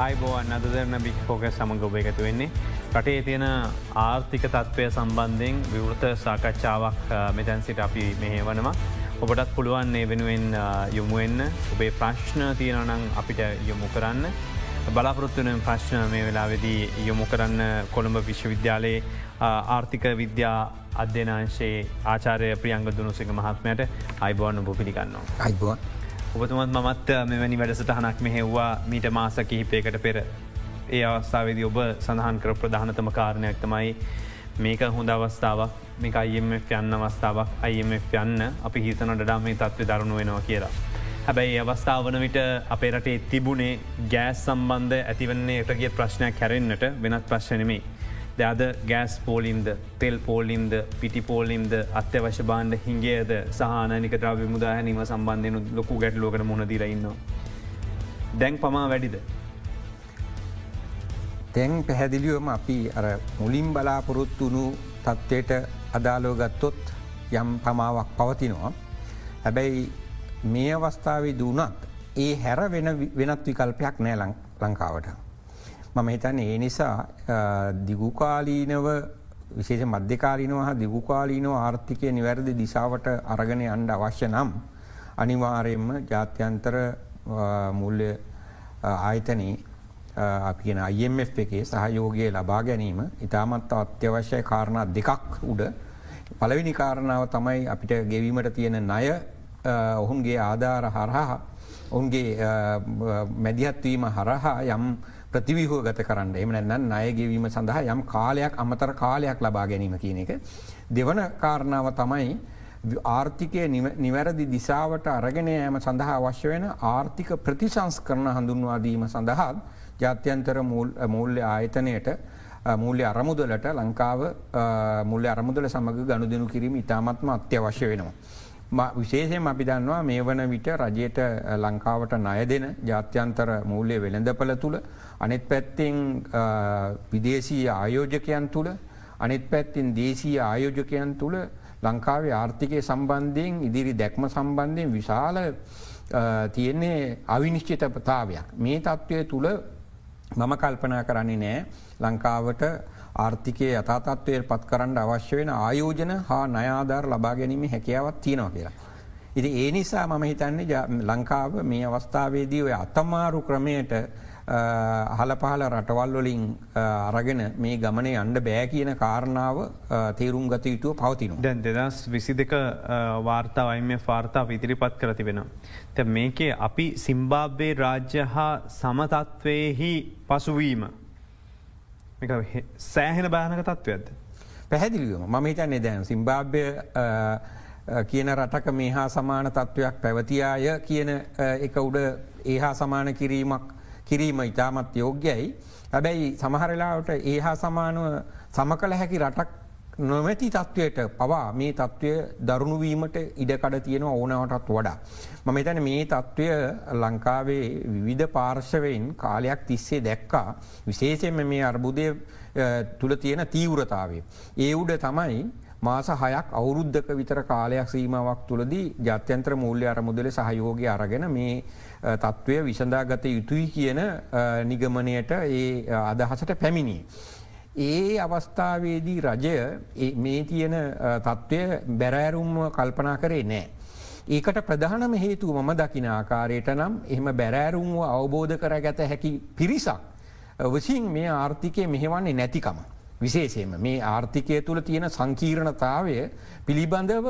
අයිබෝවන් අදදරන බික්‍ෆෝක සමඟ ඔබ එකතු වෙන්නේ. රටේ තියෙන ආර්ථික තත්ත්වය සම්බන්ධයෙන් විවෘත සාකච්ඡාවක් මෙතැන් සිට අපි මෙහවනවා. ඔබටත් පුළුවන් ඒ වෙනුවෙන් යොමුවෙන්න ඔබේ ප්‍රශ්න තියෙනනං අපිට යොමු කරන්න. බලාපොරොත්තුන ප්‍රශ්න මේ වෙලාවෙදී යොමු කරන්න කොළඹ විශ්වවිද්‍යාලයේ ආර්ථික විද්‍යා අධ්‍යනාංශයේ ආචාරය ප්‍රියංග දුනුසික මහත්මයට අයිබෝන්න බො පිළිගන්නවා. අයිබෝන්. ඔබතුමත් මත් මෙවැනි වැඩසටහනක් මෙහෙව්වා මීට මාස කිහිපයකට පෙර. ඒ අවස්ථාවේදී ඔබ සඳහන් කර ප්‍රධානතම කාරණයක් තමයි මේක හොඳ අවස්ථාවක් මේක අයිMF යන්න අවස්ථාවක් අයිMF යන්න අපි හිතන ඩඩා මේ තත්ව දරුණු වෙනවා කියලා. හැබැයි අවස්ථාවන විට අපේ රටේ තිබුණේ ගෑස් සම්බන්ධ ඇතිවන්නේ එටගේ ප්‍රශ්නයක් කැරෙන්න්නට වෙනත් ප්‍රශ්නනෙමේ. අද ගෑස් පෝලින්ද තෙල් පෝලින්ද පිටි පෝලින්ද අත්‍යවශ්‍ය බාණ්ඩ හිංගේද සහනනික ද්‍රව්‍ය මුදාහැනීම සම්බන්ධයන ලොකු ගැටලෝකට මුණදීරඉන්න. දැන් පමා වැඩිද. තැන් පැහැදිලියවම අපි අර මුලින් බලාපොරොත්තු වුණු තත්ත්වයට අදාලෝගත්තොත් යම් පමාවක් පවතිනවා. හැබැයි මේ අවස්ථාවේ දුනත් ඒ හැර වෙනත් විකල්පයක් නෑ ලංකාවට. මම හිතන්න ඒ නිසා දිගුකාලීනව විශේෂ මධ්‍යකාලීනව හා දිගුකාලීනව ආර්ථිකය නිවැරදි දිසාවට අරගෙන අන්ඩ අවශ්‍ය නම් අනිවාරයෙන්ම ජාත්‍යන්තර මුල්ල ආයතනී අපි කියෙන IMF එකේ සහයෝගය ලබා ගැනීම ඉතාමත් අත්‍යවශ්‍ය කාරණා දෙකක් උඩ පළවිනි කාරණාව තමයි අපිට ගෙවීමට තියෙන ණය ඔහුන්ගේ ආධාර හරහා ඔවුන්ගේ මැදිහත්වීම හරහා යම් ප්‍රතිවිහෝ ගත කරන්න එම නැන්න අයගෙවීම සඳහා යම් කාලයක් අමතර කාලයක් ලබා ගැනීම කියන එක. දෙවන කාරණාව තමයි ආර්ථිකය නිවැරදි දිසාවට අරගෙන යෑම සඳහා අවශ්‍ය වෙන ආර්ථික ප්‍රතිසංස් කරන හඳුන්වාදීම සඳහා ජාත්‍යන්තර මූල්‍ය ආයතනයට මූල්‍ය අරමුදලට ලංකාව මුල්ල අරමුදල සමඟ ගණු දෙනු කිරීම ඉතාමත්ම අත්‍යවශ්‍ය වෙනවා. විශේෂයෙන් අපි දන්නවා මේ වන විට රජයට ලංකාවට ණය දෙන ජාත්‍යන්තර මූල්‍ය වෙළඳපල තුළ අනෙත් පැත්තෙන් විදේශී ආයෝජකයන් තුළ අනෙත් පැත්තින් දේශී ආයෝජකයන් තුළ ලංකාවේ ආර්ථිකය සම්බන්ධයෙන් ඉදිරි දැක්ම සම්බන්ධයෙන් විශාල තියෙන්නේ අවිනිශ්චිතපතාවයක්. මේ තත්ත්වය තුළ මම කල්පනා කරන්නේ නෑ ලංකාවට ආර්ථිකය යථතත්වය පත් කරන්න අවශ්‍ය වෙන ආයෝජන හා නයාධාර ලබා ගැනීම හැකියාවත් තියෙනවා කියලා. ඉති ඒ නිසා මම හිතන්නේ ලංකාව මේ අවස්ථාවේදී ඔය අතමාරු ක්‍රමයට අහල පහල රටවල් වලින් අරගෙන මේ ගමනේ අන්ඩ බෑ කියන කාරණාව තේරුම් ගත යුතුව පවතිනු. දැන් දෙදස් විසි දෙක වාර්තාවයි මේ වාර්තා විදිරිපත් කර තිබෙන. ත මේකේ අපි සිම්බාබ්වේ රාජ්‍ය හා සමතත්වයෙහි පසුවීම. සෑහෙන බානක තත්ත්වයක්ද. පැහැදිලිවම මම හිතන්නේ දැන් සිම්බාබ්‍ය කියන රටක මේ හා සමාන තත්ත්වයක් පැවතියාය කියන එක උඩ ඒහා සමාන කිරීමක් කිරීම ඉතාමත් යෝග්‍යයි. හැබැයි සමහරලාවට ඒහා සමානුව සම කළ හැකි රටක් නොමැති තත්ත්වයට පවා මේ තත්ත්වය දරුණුවීමට ඉඩකඩ තියෙන ඕනවටත් වඩා. මම එතන මේ තත්ත්වය ලංකාවේ විවිධ පාර්ශවයෙන් කාලයක් තිස්සේ දැක්කා විශේෂයෙන්ම මේ අර්බුදය තුළ තියෙන තීවරතාවේ. ඒ උඩ තමයි මාස හයක් අවුරුද්ධක විතර කාලයක් සීමාවක් තුළදී ජාත්‍යන්ත්‍ර මූල්‍ය අරමුදල සහයෝගය අරගෙන මේ තත්ත්වය විසඳාගත යුතුයි කියන නිගමනයට ඒ අදහසට පැමිණිය. ඒ අවස්ථාවේදී රජය මේ තියෙන තත්ත්වය බැරෑරුම්ම කල්පනා කරේ නෑ. ඒකට ප්‍රධානම හේතුව මම දකින ආකාරයට නම් එහෙම බැරෑරුම්ව අවබෝධ කර ගැත හැකි පිරිසක්. වසින් මේ ආර්ථිකය මෙහෙවන්නේ නැතිකම. විශේෂයම මේ ආර්ථිකය තුළ තියෙන සංකීර්ණතාවය පිළිබඳව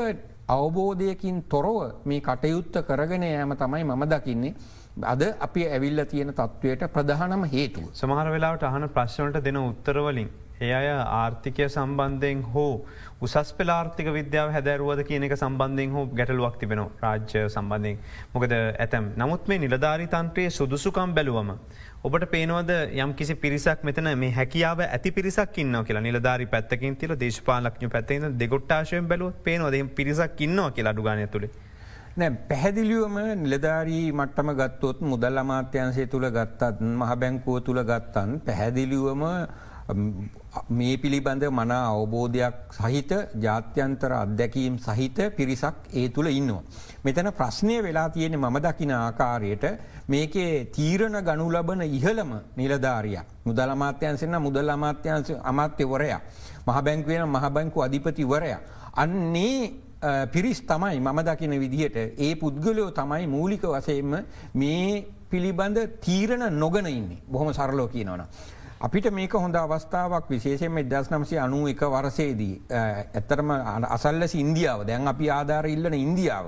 අවබෝධයකින් තොරව මේ කටයුත්ත කරගෙන යෑම තමයි මම දකින්නේ. අද අපි ඇවිල්ල තියෙන තත්ත්වයට ප්‍රධානම හේතුව. සමහර වෙලාවට අහන ප්‍රශ්නට දෙන උත්තරවලින්. ඒ අය ආර්ථිකය සම්බන්ධයෙන් හෝ උසස් පෙලාර්ථික විද්‍යාව හැදැරුවද කියන එක සම්බන්ධයෙන් හෝ ගැටලුවක් තිබෙන රාජ්‍ය සම්බන්ධයෙන් මොකද ඇතැම් නමුත් මේ නිලධාරි තන්ත්‍රයේ සුදුසුකම් බැලුවම. ඔබට පේනවද යම් කිසි පිරිසක් මෙතන මේ හැකියාව ඇති පිරිසක් ඉන්න කියලා නිලධාරි පැත්තකින් තිල දේශපාලක්ඥ පැත්තේ දෙගොට්ටාශයෙන් බැලුව පේනවද පිරිසක් ඉන්නවා කියලා අඩුගානය තුළේ. නෑ පැහැදිලියුවම නිලධාරී මට්ටම ගත්තොත් මුදල් අමාත්‍යන්සේ තුළ ගත්තත් මහ බැංකුව තුළ ගත්තන් පැහැදිලිවම මේ පිළිබඳ මන අවබෝධයක් සහිත ජාත්‍යන්තර අත්දැකීම් සහිත පිරිසක් ඒ තුළ ඉන්නවා. මෙතන ප්‍රශ්නය වෙලා තියෙන මම දකින ආකාරයට මේකේ තීරණ ගනු ලබන ඉහළම නිලධාරිය. මුදල් අමාත්‍යන්සෙන්න්න මුදල් අමාත්‍යන්ස අමාත්‍යවරයා. මහබැංකුවෙන මහබැංකු අධිපතිවරයා. අන්නේ පිරිස් තමයි මම දකින විදිහට ඒ පුද්ගලයෝ තමයි මූලික වසයෙන්ම මේ පිළිබඳ තීරණ නොගන ඉන්නේ බොහොම සරලෝ කියනවන. අපිට මේක හොඳ අවස්ථාවක් විශේෂෙන් දස් නම්සය අනු එක වරසේදී ඇත්තරම අසල්ලස ඉන්දියාව දැන් අපි ආධාර ඉල්ලන ඉන්දියාව.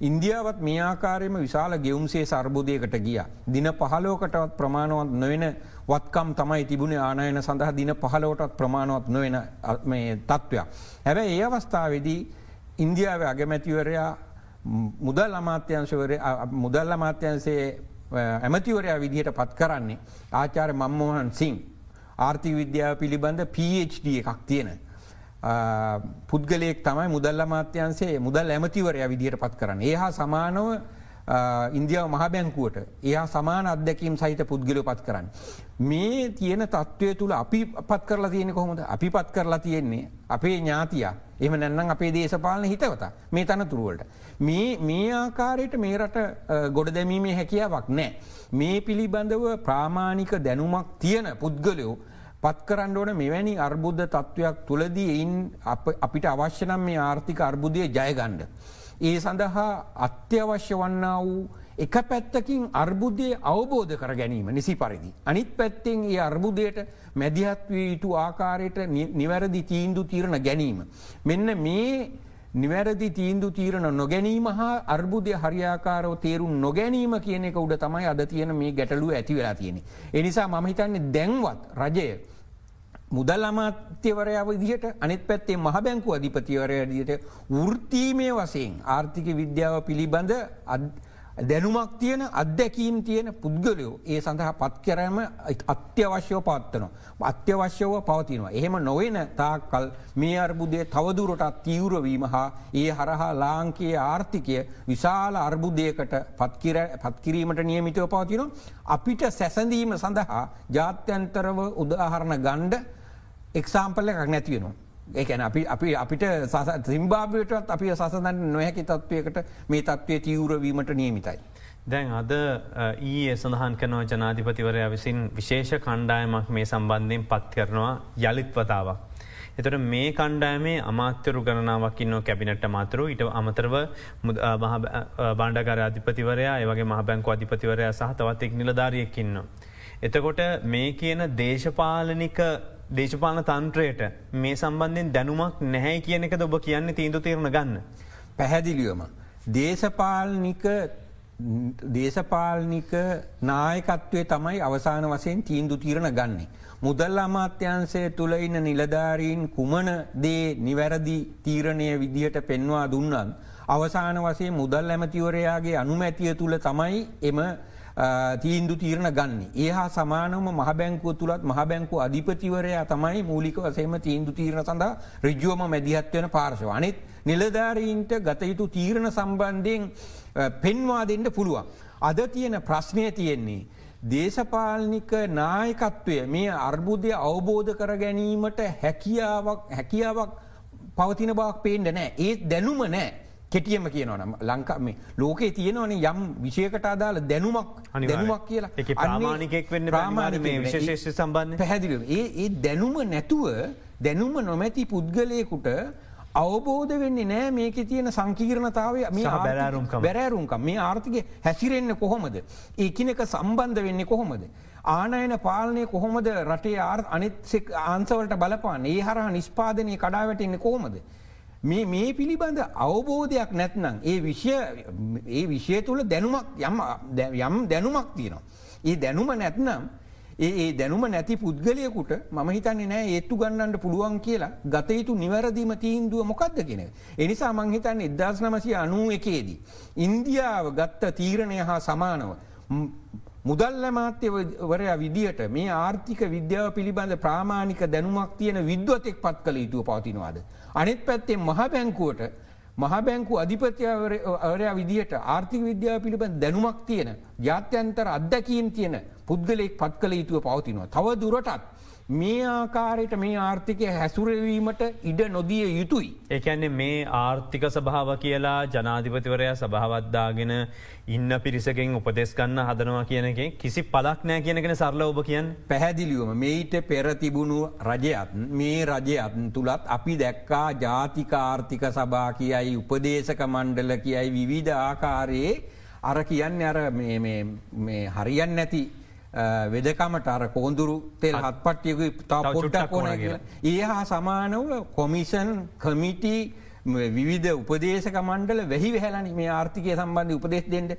ඉන්දියාවත් මේ ආකාරයම විශාල ගෙවුම්සේ සර්බෝධයකට ගිය. දින පහලෝකටවත් ප්‍රමාණවත් නොවෙන වත්කම් තමයි තිබුණ ආනයන සඳහා දින පහලෝටත් ප්‍රමාණවත් නොවෙන තත්ත්වයක්. හැබැ ඒ අවස්ථාවේදී ඉන්දියාව අගමැතිවරයා මුදල් අමාත්‍යංශවර මුදල් අමාත්‍යන්සේ ඇමතිවරයා විදිහට පත් කරන්නේ ආචාර මම්මෝහන් සිං ආර්ථික විද්‍යාව පිළිබඳ PhD එකක් තියෙන. පුද්ගලයෙක් තමයි මුදල්ල මාත්‍යන්සේ මුදල් ඇමතිවරය විදිහයට පත් කරන්න. ඒ හා සමානව ඉන්දියාව මහබැංකුවට එයා සමාන අත්දැකීම් සහිත පුද්ගලය පත් කරන්න. මේ තියෙන තත්ත්වය තුළ අපි පත් කරලා තියෙන කොහොමද අපි පත් කරලා තියෙන්නේ අපේ ඥාතිය එම නැන්නම් අපේ දේශපාලන හිතවත මේ තනතුරුවලට. මේ ආකාරයට මේ රට ගොඩ දැමීමේ හැකියාවක් නෑ. මේ පිළිබඳව ප්‍රාමාණික දැනුමක් තියෙන පුද්ගලයෝ පත් කරන්න ඕන මෙවැනි අර්බුද්ධ තත්ත්වයක් තුළදී එයින් අපිට අවශ්‍යනම් මේ ආර්ථික අර්බුදය ජයගණ්ඩ. ඒ සඳහා අත්‍යවශ්‍ය වන්නා වූ එක පැත්තකින් අර්බුදය අවබෝධ කර ගැනීම නිසි පරිදි. අනිත් පැත්තෙන් ඒ අර්බුදයට මැදිහත්වී යුතු ආකාරයට නිවැරදි තීන්දු තීරණ ගැනීම. මෙන්න මේ නිවැරදි තීන්දු තීරණ නොගැනීම හා අර්බුදය හරියාකාරව තේරුම් නොගැනීම කියන එක උඩ තමයි අද තියෙන මේ ගැටලුව ඇති වෙලා තියෙන. එනිසා මම හිතන්නේ දැන්වත් රජය මුදල් අමාත්‍යවරයා විදිහට අනිත් පැත්තේ මහ බැංකු අධිපතිවරය දිට වෘත්තීමය වසයෙන් ආර්ථික විද්‍යාව පිළිබඳ දැනුමක් තියෙන අත්දැකීම් තියෙන පුද්ගලයෝ ඒ සඳහා පත් කරම අත්‍යවශ්‍යව පත්වනවා. අත්‍යවශ්‍යව පවතිනවා. එහෙම නොවෙන තාක්කල් මේ අර්බුදය තවදුරටත් තීවරවීම හා ඒ හරහා ලාංකයේ ආර්ථිකය විශාල අර්බුදයකට පත්කිරීමට නියමිතව පවතිනවා. අපිට සැසඳීම සඳහා ජාත්‍යන්තරව උදාහරණ ගණ්ඩ එක්සාම්පල්ල එකක් නැතිවෙනවා. ඒකැන අපි අපි අපිට සිම්බාබයටත් අපි සසඳන්න නොහැකි තත්ත්වයකට මේ තත්ත්වය තීවරවීමට නියමිතයි. දැන් අද ඊයේ සඳහන් කනව ජනාධිපතිවරය විසින් විශේෂ කණ්ඩායමක් මේ සම්බන්ධයෙන් පත් කරනවා යළිත් වතාවක්. එතට මේ කණ්ඩායමේ අමාත්‍යරු ගණනාවක් ඉන්න කැබිනට මාතරු ඉට අමතරව බාණ්ඩගර අධිපතිවරයා ඒවගේ මහ බැංකු අධිපතිවරයා සහ තවත් එක් නිලධාරියකින්න. එතකොට මේ කියන දේශපාලනික දේශපාලන තන්ත්‍රයට මේ සම්බන්ධයෙන් දැනුමක් නැහැ කියන එක ඔබ කියන්න තීන්දු තේරණ ගන්න. පැහැදිලියම. දේශපාලනික දේශපාලනික නායකත්වය තමයි අවසාන වසයෙන් තීන්දු තීරණ ගන්නේ. මුදල් අමාත්‍යන්සේ තුළ ඉන්න නිලධාරීන් කුමන දේ නිවැරදි තීරණය විදිහට පෙන්වා දුන්නන්. අවසාන වසේ මුදල් ඇමතිවරයාගේ අනුමැතිය තුළ තමයි එම තීන්දු තීරණ ගන්න. ඒ හා සමානම මහබැංකුව තුළත් මහබැංකු අධිපතිවරයා තමයි මූලික වසේම තීන්දු තීරණ සඳහා රජ්ජුවම මැදිහත්වයෙන පාර්ශව. අනෙත් නිලධාරීන්ට ගතයුතු තීරණ සම්බන්ධයෙන් පෙන්වා දෙන්න පුළුවන්. අද තියෙන ප්‍රශ්නය තියෙන්නේ. දේශපාලනික නායකත්වය මේ අර්බුදය අවබෝධ කර ගැනීමට හැකියාවක් හැකියාවක් පවතින බවක් පේන්ට නෑ ඒත් දැනුම නෑ. කෙටියම කියනවනම් ලංකාම ලෝකේ තියෙනවන යම් විෂයකට අදාල දැනුමක් දැනුමක් කියලා. ප්‍රාමාණිකෙක් වෙන්න ප්‍රාමාණ මේ විශේෂ සම්බන්ධ පැහැදිල ඒ ඒ දැනුම නැතුව දැනුම නොමැති පුද්ගලයකුට අවබෝධ වෙන්නේ නෑ මේක තියෙන සංකීරණතාවය මේ බැරරුම්කම්. මේ ආර්ථික හැසිරෙන්න්න කොහොමද. ඒකිනක සම්බන්ධ වෙන්නේ කොහොමද. ආනයන පාලනය කොහොමද රටේ ආර් අනිත් ආන්සවලට බලපාන ඒ හරහ නිස්පාදනය කඩාවැටෙන්නේ කොහොමද. මේ මේ පිළිබඳ අවබෝධයක් නැත්නම් ඒ විෂය ඒ විෂය තුළ දැනුමක් යම් යම් දැනුමක් තියෙනවා. ඒ දැනුම නැත්නම් ඒ දැනුම නැති පුද්ගලයකුට ම හිතන්නේ නෑ ඒත්තු ගන්නට පුළුවන් කියලා ගතයුතු නිවැරදිම තීන්දුව මොකක්ද කියෙන. එනිසා මංහිතන්න එදදාස් නමසි අනුව එකේදී. ඉන්දියාව ගත්ත තීරණය හා සමානව. මුදල්ල මාත්‍යවරයා විදිහට මේ ආර්ථික විද්‍යාව පිළිබඳ ප්‍රාමාණික දැනුමක් තියෙන විද්වතෙක් පත් කළ යුතුව පවතිනවාද. අනිත් පැත්තේ මහ බැංකුවට මහ බැංකු අධිපතියවරයා විදිහට ආර්ථික විද්‍යාව පිළිබඳ දැනුමක් තියෙන ජාත්‍යන්තර අත්දැකීම් තියෙන පුද්ගලෙක් පත් කළ යුතුව පවතිනවා. තව දුරටත් මේ ආකාරයට මේ ආර්ථිකය හැසුරවීමට ඉඩ නොදිය යුතුයි. ඒකන්නේ මේ ආර්ථික සභාව කියලා ජනාධිපතිවරයා සභාවද්දාගෙන ඉන්න පිරිසකින් උපදෙස් කන්න හදනවා කියනක කිසි පලක් නෑ කියනගෙන සරල ඔබ කියන් පැහැදිලියුවම මේට පෙරතිබුණු රජයත් මේ රජයත් තුළත් අපි දැක්කා ජාතිකාර්ථික සභා කියයි උපදේශක මණ්ඩල කියයි විවිධ ආකාරයේ අර කියන්න අර හරියන් නැති වෙදකමට අර කෝන්දුරු තෙල් හත් පට්ටියකු තා පොඩ්ඩක් ඕන කියලා. ඒ හා සමානව කොමිෂන් කමිටි විවිධ උපදේශක මණ්ඩල වැහි වැහලනි මේ ආර්ථිකය සම්බන්ධ උපදෙස් දෙෙන්ට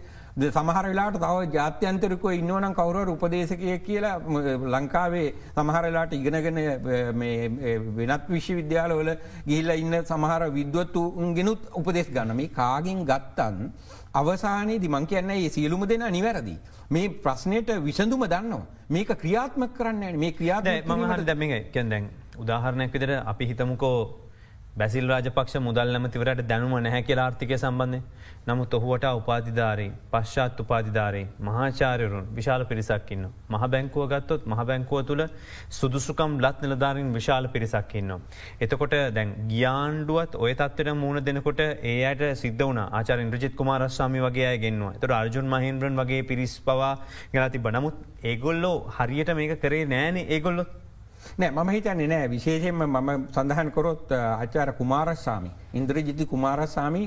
සමහර වෙලාට තව ජාත්‍යන්තරක ඉන්නවනම් කවුර උපදේශකය කියලා ලංකාවේ සමහරලාට ඉගෙනගෙන වෙනත් විශ්ව විද්‍යාලවල ගිහිල්ල ඉන්න සමහර විද්වත්තු ගෙනුත් උපදෙස් ගන්න. මේ කාගින් ගත්තන් අවසානයේ දිමං කියන්න ඒ සියලුම දෙෙන නිවැරදි. මේ ප්‍රශ්නයට විසඳුම දන්නවා. මේක ක්‍රියාත්ම කරන්න මේ ක්‍රියාද මහට දැම කැදැන් උදාහරණයක් විදර අපි හිතමුකෝ බැසිල් රාජපක්ෂ මුදල් නමතිවරට දැනුම නැහැ කියලා ආර්ථිකය සම්බන්ධය නමුත් ඔහුවට උපාධිධාරී පශ්චාත් උපාධිධාරී මහාචාරයරුන් විශාල පිරිසක්කින්න. මහ බැංකුව ගත්තොත් මහ බැංකුව තුළ සුදුසුකම් ලත් නිලධාරින් විශාල පිරිසක්කින්න. එතකොට දැන් ගියාන්ඩුවත් ඔය තත්වට මූුණ දෙනකොට ඒ අයට සිද්ධ වන ආචාර ඉන්ද්‍රජිත් කුමාරස්වාමි වගේ ගෙන්වා එතට අර්ජුන් මහින්ද්‍රන් වගේ පිරිස් පවා ගැනති බනමුත් ඒගොල්ලෝ හරියට මේක කරේ නෑනේ ඒගොල්ලොත් නෑ මම හිතන්නේ නෑ විශේෂයෙන්ම මම සඳහන් කොරොත් ආචාර කුමාරස්සාමි ඉන්ද්‍රජිති කුමාරස්සාමි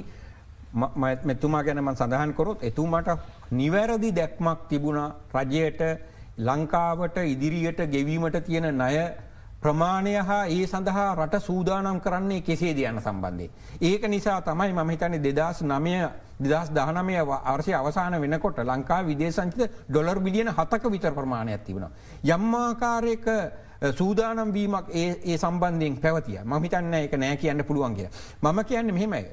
මෙතුමා ගැනම සඳහන් කොරොත් එතුමට නිවැරදි දැක්මක් තිබුණ රජයට ලංකාවට ඉදිරියට ගෙවීමට තියෙන ණය ප්‍රමාණය හා ඒ සඳහා රට සූදානම් කරන්නේ කෙසේ දයන්න සම්බන්ධය. ඒක නිසා තමයි මම හිතන්නේ දෙදස් නමය දෙදස් දහනමය අර්ශය අවසාන වෙනකොට ලංකා විදේශංචිත ඩොලර් බිලියන හතක විතර ප්‍රමාණයක් තිබුණ. යම්මාකාරයක සූදානම් වීමක් ඒ සම්බන්ධයෙන් පැවතිය මහිතන්න එක නෑ කියන්න පුළුවන් කිය. මම කියන්න මෙහෙමයි.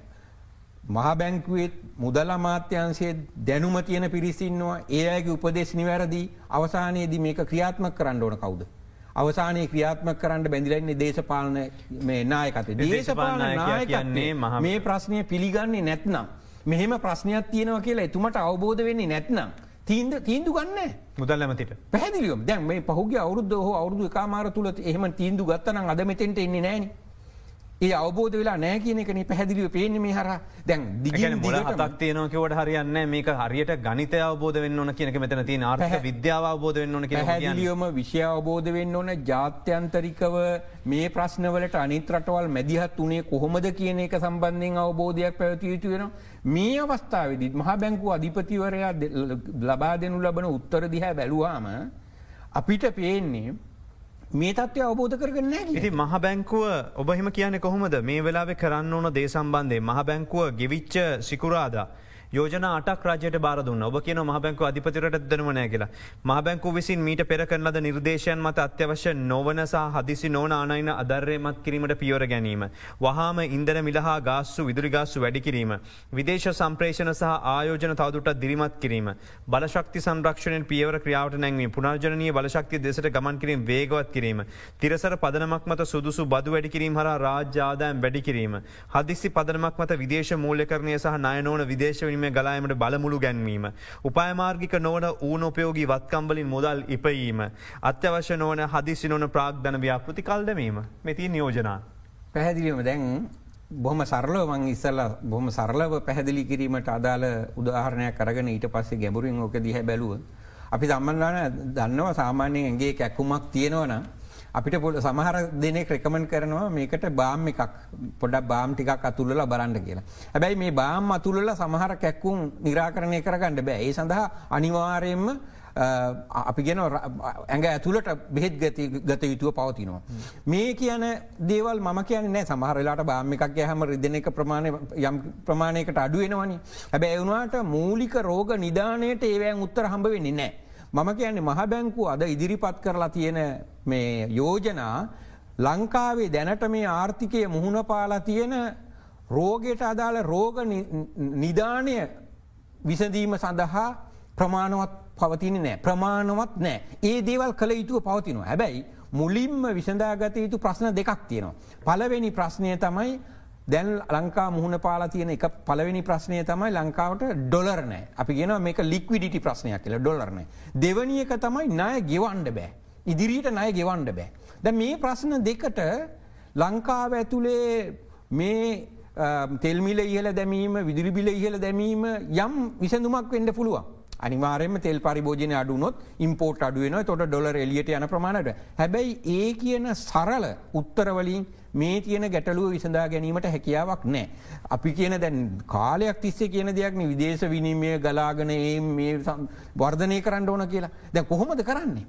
මහා බැංකුවේත් මුදල අමාත්‍යන්සේ දැනුම තියෙන පිරිසින්නවා ඒ අයගේ උපදේශ නිවැරදි අවසානයේදී මේක ක්‍රියාත්මක කරන්න ඕන කවුද. අවසානයේ ක්‍රියාත්මක කරන්න බැඳිලන්නේ දේශපාලන මේ නායකත දේශපාලන නායකන්නේ මේ ප්‍රශ්නය පිළිගන්නේ නැත්නම්. මෙහෙම ප්‍රශ්නයක් තියෙනවා කියලා එතුමට අවබෝධ වෙන්නේ නැත්නම්. තීන්ද තීන්දු ගන්න. මුදල් ඇමතිට. පැදිලියම් දැන් මේ පහුගේ අවුද්ධ හෝ අවුදු කාමාර තුළ එහෙම තීන්දු ගත්තනම් අද මෙතෙන්ට එන්නේ නෑනේ. ඒ අවබෝධ වෙලා නෑ කියන එකන පැහැදිලිව පේන මේ හර දැන් දිගන මුල හතක් තියනකවට හරියන්න මේක හරියට ගනිත අවබෝධ වෙන්න ඕන කියනක මෙතන තින ආර්හ විද්‍යාව අවබෝධ වෙන්න ඕන හැදිලියම විෂය අවබෝධ වෙන්න ඕන. ජාත්‍යන්තරිකව මේ ප්‍රශ්නවලට අනිත් රටවල් මැදිහත් වනේ කොහොමද කියන එක සම්බන්ධයෙන් අවබෝධයක් පැවති යුතු වෙන මේ අවස්ථාවවිදිත් මහ බැංකු අධිපතිවරයා ලබා දෙනු ලබන උත්තර දිහැ බැලුවාම අපිට පේන්නේ මේ තත්වය අවබෝධ කරගන්න ඉති මහ බැංකුව ඔබහෙම කියන කොහොමද මේ වෙලාවෙ කරන්න ඕන දේ සම්බන්ධය මහ බැංකුව ගෙවිච්ච සිකුරාදා. යෝජන අටක් රජයට බාරදුන්න ඔබ කියන මහබැංකු අධිපතිරට දනවනය කියලා. මහබැංකු විසින් මීට පෙර කරලද නිර්දේශයන් මත අත්‍යවශ්‍ය නොවනසා හදිසි නොන ආනයින අදර්යමත් කිරීමට පියවර ගැනීම. වහාම ඉන්දර මිලහා ගාස්සු විදුරිගාස්සු වැඩිකිරීම. විදේශ සම්ප්‍රේෂණ සහ ආයෝජන තවදුට දිරිමත් කිරීම. බලශක්ති සංරක්ෂණයෙන් පියවර ක්‍රියාවට නැංවී පුනර්ජනය බලශක්ති දෙසට ගමන් කිරීම වේගවත් කිරීම. තිරසර පදනමක් මත සුදුසු බදු වැඩිකිරීම හර රාජ්‍යාදායම් වැඩිකිරීම. හදිසි පදනමක් මත විදේශ මූල්‍යකරණය සහ නයනෝන විදේශවීම කිරීම ගලායමට බලමුළු ගැන්වීම. උපායමාර්ගික නොවන ඌන උපයෝගී වත්කම්බලින් මුදල් ඉපයීම. අත්‍යවශ්‍ය නොවන හදිසි නොන ප්‍රාග්ධන ව්‍යාපෘති කල්දමීම මෙති නියෝජනා. පැහැදිලීම දැන් බොහම සරලව මං ඉස්සල්ල බොහම සරලව පැහැදිලි කිරීමට අදාළ උදාහරණයක් කරගෙන ඊට පස්සේ ගැඹුරින් ඕක දිහැ බැලුව. අපි සම්බන්ධන දන්නවා සාමාන්‍යයෙන් ඇගේ කැක්කුමක් තියෙනවනම් අපිට පොඩ සමහර දෙනෙක් රෙකමන් කරනවා මේකට බාම් එකක් පොඩක් බාම් ටිකක් අතුල්ල බරන්න කියලා. හැබැයි මේ බාම් අතුල්ල සමහර කැක්කුම් නිරාකරණය කරගන්න බෑ ඒ සඳහා අනිවාරයෙන්ම අපි ගෙන ඇඟ ඇතුළට බෙහෙත් ගති ගත යුතුව පවතිනවා. මේ කියන දේවල් ම කියන නෑ සමහරලාට බාම එකක් හැම රිදන එක ප්‍රමාණය යම් ප්‍රමාණයකට අඩුවෙනවනි. හැබැ එවුණට මූලික රෝග නිධානයට ඒවෑන් උත්තර හම්බ වෙන්නේ නෑ. මම කියන්නේ මහ බැංකු අද ඉදිරිපත් කරලා තියෙන මේ යෝජනා ලංකාවේ දැනට මේ ආර්ථිකය මුහුණ පාලා තියෙන රෝගයට අදාළ රෝග නිධානය විසඳීම සඳහා ප්‍රමාණවත් පවතින නෑ. ප්‍රමාණවත් නෑ. ඒ දේවල් කළ යුතුව පවතිනවා. හැබැයි මුලින්ම විසඳාගත යුතු ප්‍රශ්න දෙකක් තියෙනවා. පලවෙනි ප්‍රශ්නය තමයි දැන් ලංකා මුහුණ පාලා තියෙන එක පලවෙනි ප්‍රශ්නය තමයි ලංකාවට ඩොලරනෑ අපි ගෙන මේක ලික්විඩිටි ප්‍රශ්නයක් කියල ඩොලරනෑ. දෙවනි එක තමයි ණය ගෙවන්ඩ බෑ. ඉදිරියට නය ගෙවන්ඩ බෑ. ද මේ ප්‍රශ්න දෙකට ලංකාව ඇතුළේ මේ තෙල්මිල ඉහල දැමීම විදිරිබිල ඉහල දැමීම යම් විසඳුමක් වෙන්ඩ පුළුවන්. අනිවාරෙන්ම තෙල් පරිභෝජන අඩුනොත් ඉම්පෝට් අඩුවන තොට ඩොලර් එලියට යන ප්‍රමාණට. හැබැයි ඒ කියන සරල උත්තරවලින් මේ තියෙන ගැටලුව විසඳා ගැනීමට හැකියාවක් නෑ. අපි කියන දැන් කාලයක් තිස්සේ කියන දෙයක්න විදේශ විනිමය ගලාගන ඒ මේ වර්ධනය කරන්න ඕන කියලා දැ කොහොමද කරන්නේ.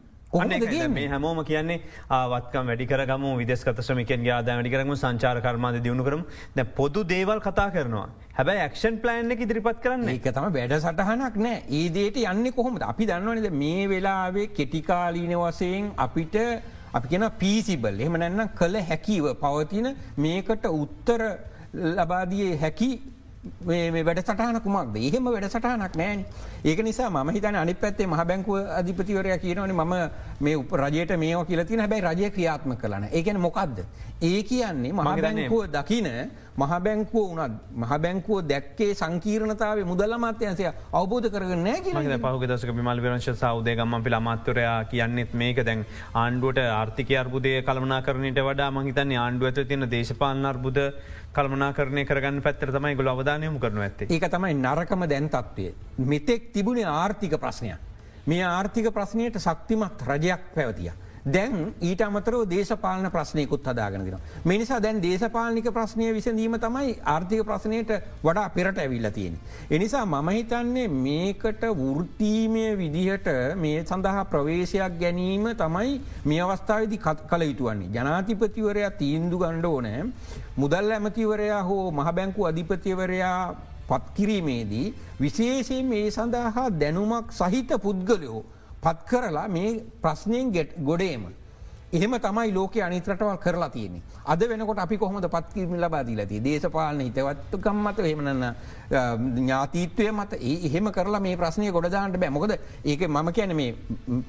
මේ හැමෝම කියන්නේ ආවත්කම් වැඩිකරගම විදෙස්කත ශ්‍රමිකෙන් යාද වැඩිකරම සංචාර කර්මාද දියුණු කරම. ද පොදු දේවල් කතා කරනවා. හැබැයි ක්ෂන් ප්ලෑන් එක ඉදිරිපත් කරන්න එක තම වැඩ සටහනක් නෑ ඒදේට යන්න කොහොමද? අපි දන්නවනද මේ වෙලාවේ කෙටිකාලීන වසයෙන් අපිට අපි කියෙන පිසිබල් එහම නැන්න කළ හැකිව පවතින මේකට උත්තර ලබාදිය හැකි වැඩ සටහන කුමක්ද? එහෙම වැඩ සටහනක් නෑන් ඒක නිසා ම හිතන අනි පැත්තේ මහ බැංකුව අධිපතිවරය කියනවන ම මේ උප රජයට මේ කියලතින හැබයි රජය ක්‍රියාත්ම කලන ඒකන මොකක්ද ඒ කියන්නේ මහ බැංකුව දකින මහ බැංකුව උනත් මහ බැංකුව දැක්කේ සංකීරණතාව මුදල මත්‍යන්සය අවබෝධ කරගන්න න පහු දසක මල් වරංශ සෞදය ගම්ම පිළ අමත්වරයා කියන්නෙත් මේක දැන් ආණ්ඩුවට ආර්ථික අර්බුදය කළමනා කරනට වඩා මහිතන්නේ ආණ්ඩුව ඇත තියන දේශපාලන අර්බුද කල්මනා කරනය කරගන්න පැත්තර තමයි ගොල අවධානයම කරන ඇත්තේ ඒක තමයි නරකම දැන් තත්වය. මෙතෙක් තිබුණේ ආර්ථික ප්‍රශ්නයක්. මේ ආර්ථික ප්‍රශ්නයට ශක්තිමත් රජයක් පැවතිය. දැන් ඊට අමතරෝ දේශපාලන ප්‍රශ්නයකුත් හදාගෙනදින. මිනිසා දැන් දේශපාලනික ප්‍රශ්නය විසඳීම තමයි ආර්ථික ප්‍රශ්නයට වඩා පෙරට ඇවිල්ල තියෙන. එනිසා මම හිතන්නේ මේකට වෘතීමය විදිහට මේ සඳහා ප්‍රවේශයක් ගැනීම තමයි මේ අවස්ථාවදි කළ යුතුවන්නේ. ජනාතිපතිවරයා තීන්දු ගණ්ඩ ඕනෑ මුදල් ඇමතිවරයා හෝ මහබැංකු අධිපතිවරයා පත්කිරීමේදී විශේෂයෙන් මේ සඳහා දැනුමක් සහිත පුද්ගලයෝ පත් කරලා මේ ප්‍රශ්නයෙන් ගෙට් ගොඩේම. එහෙම තමයි ලෝක අනිතරටවල් කරලා තියෙන්නේ. අද වෙනකොට අපි කොහොමද පත්කිරම ලබාදී ලති දේශපාලන හිතවත්තු කම්මත එහෙමනන්න ඥාතීත්වය මත ඒ එහෙම කරලා මේ ප්‍රශ්නය ගොඩදාන්නට බෑ මොකද ඒක මම කියන මේ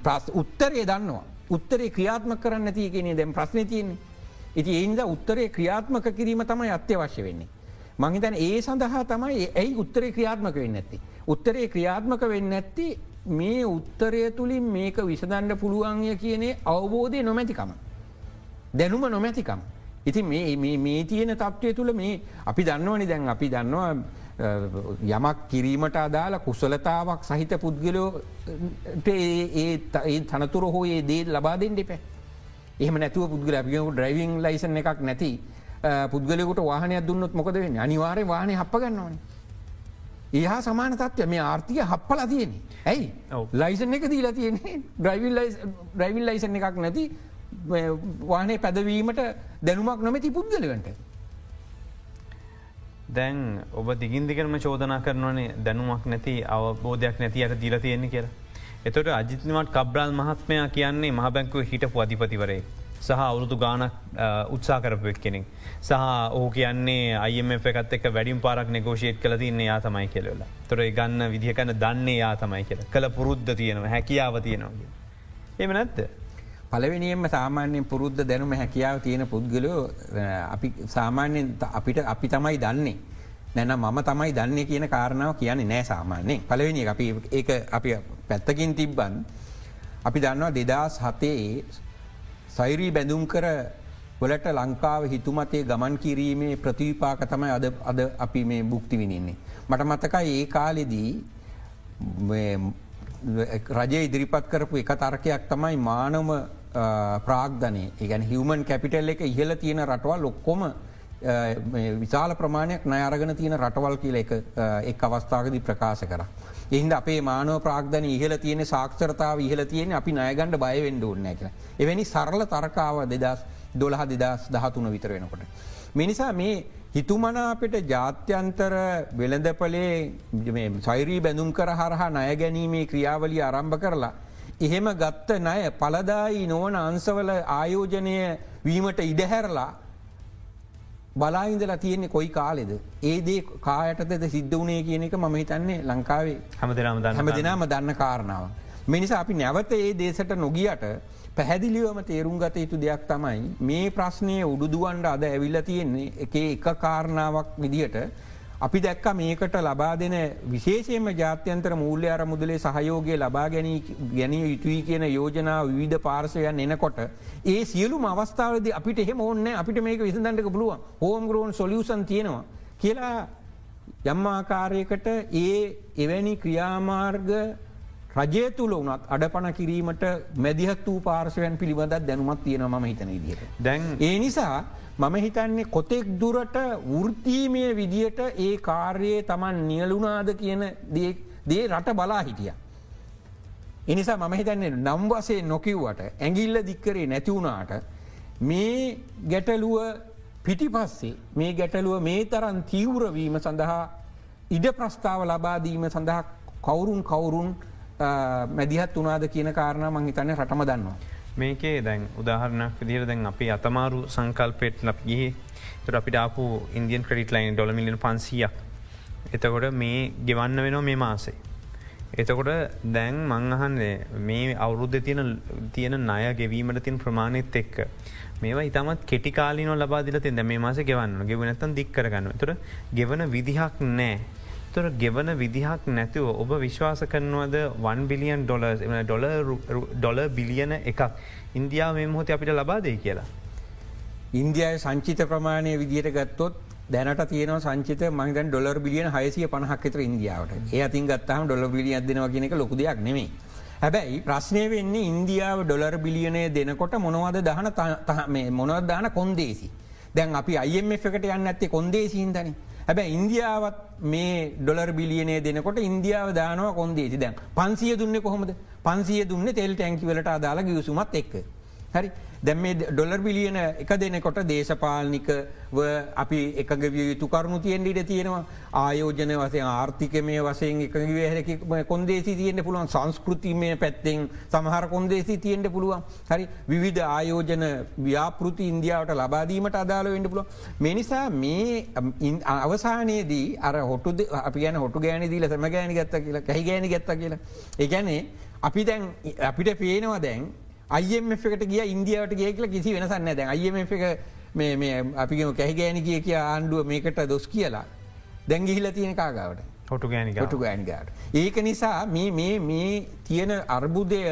ප්‍රස් උත්තරේ දන්නවා. උත්තරේ ක්‍රියාත්ම කරන්න ඇති කියෙනේ දැම් ප්‍රශ්නය තියන්නේ. ඉති ඒන්ද උත්තරේ ක්‍රියාත්මක කිරීම තමයි අත්‍යවශ්‍ය වෙන්නේ. මංහිතන් ඒ සඳහා තමයි ඇයි උත්තරේ ක්‍රියාත්මක වෙන්න ඇති. උත්තරේ ක්‍රියාත්මක වෙන්න ඇත්ති මේ උත්තරය තුළින් මේක විසදන්න පුළුවන්ය කියනේ අවබෝධය නොමැතිකම. දැනුම නොමැතිකම්. ඉති මේ තියෙන තත්ත්වය තුළ මේ අපි දන්නවනි දැන් අපි දන්නවා යමක් කිරීමට අදාළ කුසලතාවක් සහිත පුද්ගලෝ ඒ තනතුර හෝ ඒ දේ ලබාදෙන් දෙපෑ. එහම නැතුව පුද්ගල අපියකු ඩ්‍රයිවිං ලයිසන් එකක් නැති පුද්ගලෙකුට වාහනයක් දුන්නොත් මොකද වෙන්න අනිවාරය වාහනය හප ගන්නවන්නේ. ඒහා සමාන තත්වය මේ ආර්ථික හප්පල තියෙන. ඇයි ලයිසන් එක දීලා තියෙන්නේ ඩ්‍රයිවිල් ලයිසන් එකක් නැති වානේ පැදවීමට දැනුමක් නොමැති පුද්ගලවන්ට. දැන් ඔබ දිගින්දිකරම චෝදනා කරනවනේ දැනුමක් නැති අවබෝධයක් නැති අයට දීල තියෙන්නේ කියලා. එතොට අජිතනවට කබ්‍රාල් මහත්මයා කියන්නේ මහබැංකුව හිටපු අධිපතිවරේ. සහ අවුරුදු ගානක් උත්සා කරපුක් කෙනෙක්. සහ ඕ කියන්නේ අයම එකත් එක වැඩිම් පාරක් නෙගෝෂේට් කල තින්නේ යා තමයි කෙලවෙලා තොර ගන්න විදිහකන්න දන්නේ යා තමයි කියල කළ පුරුද්ධ තියෙනවා හැකියාව තියෙනවා. එම නැත්ත. පලවෙනියෙන්ම සාමාන්‍යයෙන් පුරුද්ධ දැනුම හැකියාව තියෙන පුද්ගලෝ අපි සාමාන්‍යෙන් අපිට අපි තමයි දන්නේ. නැන මම තමයි දන්නේ කියන කාරණාව කියන්නේ නෑ සාමාන්‍යයෙන් පලවෙනි අපි ඒ අපි පැත්තකින් තිබ්බන් අපි දන්නවා දෙදස් හතේ සෛරී බැඳුම් කර වලට ලංකාව හිතුමතේ ගමන් කිරීමේ ප්‍රතිවිපාක තමයි අද අද අපි මේ බුක්ති විනින්නේ. මට මතකයි ඒ කාලෙදී රජය ඉදිරිපත් කරපු එක තර්කයක් තමයි මානම ප්‍රාග්ධනය ඒගැන හිවමන් කැපිටල් එක ඉහල තියෙන රටවල් ලොක්කොම විශාල ප්‍රමාණයක් නයරගෙන තියෙන රටවල් කියල එක එක් අවස්ථාවකදි ප්‍රකාශ කර. එහින්ද අපේ මානව ප්‍රාග්ධන ඉහල තියෙන සාක්ෂරතාව ඉහල තියෙන අපි නයගණඩ බයවෙන්ඩ ඕන්න කියල. එවැනි සරල තරකාව දෙදස් දොළහ දෙදස් දහතුන විතර වෙනකොට. මිනිසා මේ හිතුමනා අපිට ජාත්‍යන්තර වෙළඳපලේ සෛරී බැඳුම් කර හරහා නය ගැනීමේ ක්‍රියාවලිය ආරම්භ කරලා. එහෙම ගත්ත නය පලදායි නොවන අන්සවල ආයෝජනය වීමට ඉඩහැරලා බලාහිදලා තියෙන්නේ කොයි කාලෙද ඒදේ කායටද සිද්ධ වනේ කියන එක මම හිතන්නේ ලංකාවේ හම දෙනම හම දෙනාම දන්න කාරණාව. මිනිසා අපි නැවත ඒ දේශට නොගියට පැහැදිලිවම තේරුම් ගත යුතු දෙයක් තමයි මේ ප්‍රශ්නය උඩුදුවන්ඩ අද ඇවිල්ල තියෙන්නේ එක එක කාරණාවක් විදිහට අපි දැක්ක මේකට ලබා දෙන විශේෂයෙන්ම ජාත්‍යන්තර මූල්‍ය අර මුදලේ සහයෝගය ලබා ගැනීම යුතුයි කියන යෝජනාව විධ පාර්සයන් එනකොට ඒ සියලුම අවස්ථාවද අපිට එහෙම ඕන්න අපිට මේක විසඳන්ටක පුළුවන් හෝම් ග්‍රෝන් සොලියසන් තියෙනවා කියලා යම්මාකාරයකට ඒ එවැනි ක්‍රියාමාර්ග රජය තුළ වනත් අඩපන කිරීමට මැදිහත් වූ පාර්ශවයන් පිළිබඳත් දැනුමත් තියෙන ම හිතන ඉදිට. දැන් ඒ නිසා මම හිතන්නේ කොතෙක් දුරට වෘතීමය විදියට ඒ කාර්යයේ තමන් නියලුනාද කියන දේ රට බලා හිටිය. එනිසා මම හිතන්නේ නම් වසේ නොකිව්වට ඇගිල්ල දික්කරේ නැතිවුණාට මේ ගැටලුව පිටිපස්සේ මේ ගැටලුව මේ තරන් තීවරවීම සඳහා ඉඩ ප්‍රස්ථාව ලබාදීම සඳහා කවුරුන් කවුරුන් මැදිහත් වනාද කියන කාරණ මං හිතන්නේ රටම දන්නවා. මේකේ දැන් උදාහරණක් විදිර දැන් අපි අතමාරු සංකල්පයට ලප ගිහි. තුර අපිට ආපු ඉන්දියන් ක්‍රඩිට ලයින් ඩොල මිලියන පන්සියක්. එතකොට මේ ගෙවන්න වෙනවා මේ මාසේ. එතකොට දැන් මංහන්නේ මේ අවුරුද්ධ තියෙන තියෙන ණය ගෙවීමට තින් ප්‍රමාණයත් එක්ක. මේවා ඉතමත් කෙටිකාලිනො ලබාදිල තින්ද මේ මාස ගෙවන්න ගෙවනත්තන් දික්කරගන්න තුර ගෙවන විදිහක් නෑ තොර ගෙවන විදිහක් නැතිව ඔබ විශ්වාස කරනවද 1 බිලියන් ඩොල ඩොල ඩොල බිලියන එකක් ඉන්දියාව මෙ මොහොත අපිට ලබාදේ කියලා. ඉන්දියයි සංචිත ප්‍රමාණය විදිහයට ගත්තොත් දැනට තියන සංචිත මහිතන් ඩොලර් බිලියන හයසිය පණහක්තර ඉන්දියාවට ඒ අතින් ගත්තහම ඩොල බිලිය අදනවා කියනක ලොකු දෙයක් නෙමේ. හැබැයි ප්‍රශ්නය වෙන්නේ ඉන්දියාව ඩොලර් බිලියනය දෙනකොට මොනවද දහන මොනවත් දාන කොන්දේසි. දැන් අපි අයිම එකට යන්න ඇත්තේ කොන්දේසිහින්දනේ හැබැ ඉන්දියාවත් මේ ඩොලර් බිලියනේ දෙනකොට ඉන්දියාව දානව කොන්දේති දැන් පන්සිය දුන්න කොහොමද? පන්සිය දුන්න තෙල් ටැන්කිවලට අදාලා ගියසුමත් එක්ක. හරි? දැම් මේ ඩොලර් බිලියන එක දෙනකොට දේශපාලනිකව අපි එකගවිය යුතු කරුණු තියෙන් ඉට තියෙනවා. ආයෝජන වසය ආර්ථිකමය වසයෙන් එකගේ හැරකි කොන්දේසි තියෙන්ට පුළුවන්. සංස්කෘතිමය පැත්තෙන් සමහර කොන්දේසි තියෙන්ට පුළුවන්. හරි විවිධ ආයෝජන ව්‍යාපෘති ඉන්දියාවට ලබාදීමට අදාළ වෙන්ඩ පුළුව මෙනිසා මේ අවසානයේදී අර හොටු අපි ගැන හොටු ගෑන දීල සම ගෑනි ගත්ත කියලා කැහි ගෑනි ගත්ත කියලා. ඒගැනේ අපි දැන් අපිට පේනවා දැන් අයිම එකට ගිය ඉන්දියාවට ගිය කියල කිසි වෙනසන්න දැන් අයිම එක අපිම කැහිගෑන කිය කිය ආණ්ඩුව මේකට දොස් කියලා. දැංගිහිල තියෙන කාගාවට? හොටු ගෑනි හොටු ගෑනිගාට. ඒක නිසා මේ තියෙන අර්බුදය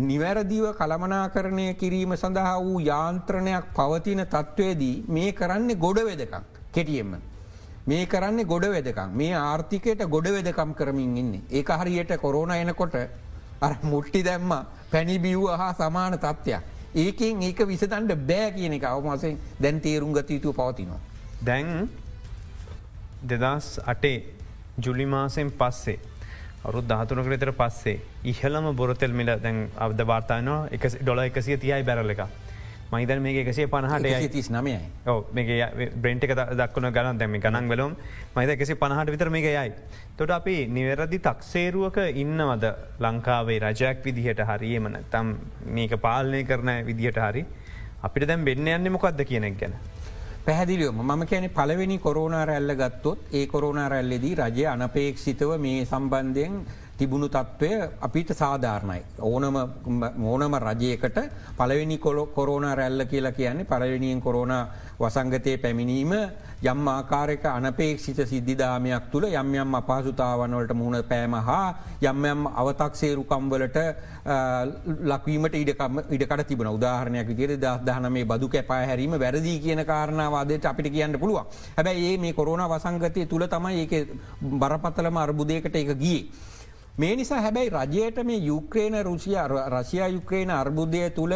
නිවැරදිව කළමනාකරණය කිරීම සඳහා වූ යාන්ත්‍රණයක් පවතින තත්ත්වයේදී මේ කරන්නේ ගොඩ වෙදකම් කෙටියෙන්ම. මේ කරන්නේ ගොඩ වෙදකම්. මේ ආර්ථිකයට ගොඩ වෙදකම් කරමින් ඉන්නේ. ඒ හරියට කොරෝණ එනකොට අර මුට්ටි දැම්ම පැණි බිව්ව හා සමාන තත්ත්වයක්. ඒකෙන් ඒක විසතන්ට බෑ කියන එක අවමසෙන් දැන් තේරුම් ගත යුතු පවතිනවා. දැන් දෙදස් අටේ ජුලිමාසෙන් පස්සේ අවරු දහතුනක විතර පස්සේ ඉහලම බොරතෙල් මිල දැන් අද වාර්තායනවා එක ඩොල එකසිය තියයි බැරල එක. මහිතන් මේ එකසේ පණහට තිස් නමයයි මේ බ්‍රෙන්ට් එක දක්වන ගණන් දැම ගණන් වලම් මහිත එකසි පණහට විතර මේ යයි. තොට අපි නිවැරදි තක්සේරුවක ඉන්නවද ලංකාවේ රජයක් විදිහට හරියමන තම් මේක පාලනය කරන විදිහට හරි අපිට දැම් බෙන්න යන්න මොකක්ද කියනෙක් ගැන. පැහදිලියම මම කියන පලවෙනි කොරෝනා රැල්ල ගත්තොත් ඒ කොරෝනා රැල්ලෙදී රජය අනපේක්ෂිතව මේ සම්බන්ධයෙන් තිබුණු තත්ත්වය අපිට සාධාරණයි. ඕනම ඕනම රජයකට පලවෙනි කොලො කොරෝන රැල්ල කියලා කියන්නේ පලවෙනියෙන් කොරෝන වසංගතය පැමිණීම යම් ආකාරක අනපේක්ෂිත සිද්ධිධාමයක් තුළ යම් යම් අපහසුතාවනවලට මුහුණ පෑම හා යම් යම් අවතක්සේරුකම්වලට ලක්වීමට ඉඩකම ඉඩකට තිබන උදාහරණයක් විදිර දහන මේ බදු කැපා හැරීම වැරදිී කියන කාරණවාදයට අපිට කියන්න පුළුවන් හැබැයි ඒ මේ කොරෝන වසංගතය තුළ තමයි ඒක බරපත්තලම අර්බුදයකට එක ගියේ. මේ නිසා හැබැයි රජයට මේ යුක්්‍රේන රුසිය රශයා යුක්්‍රේන අර්බුදය තුළ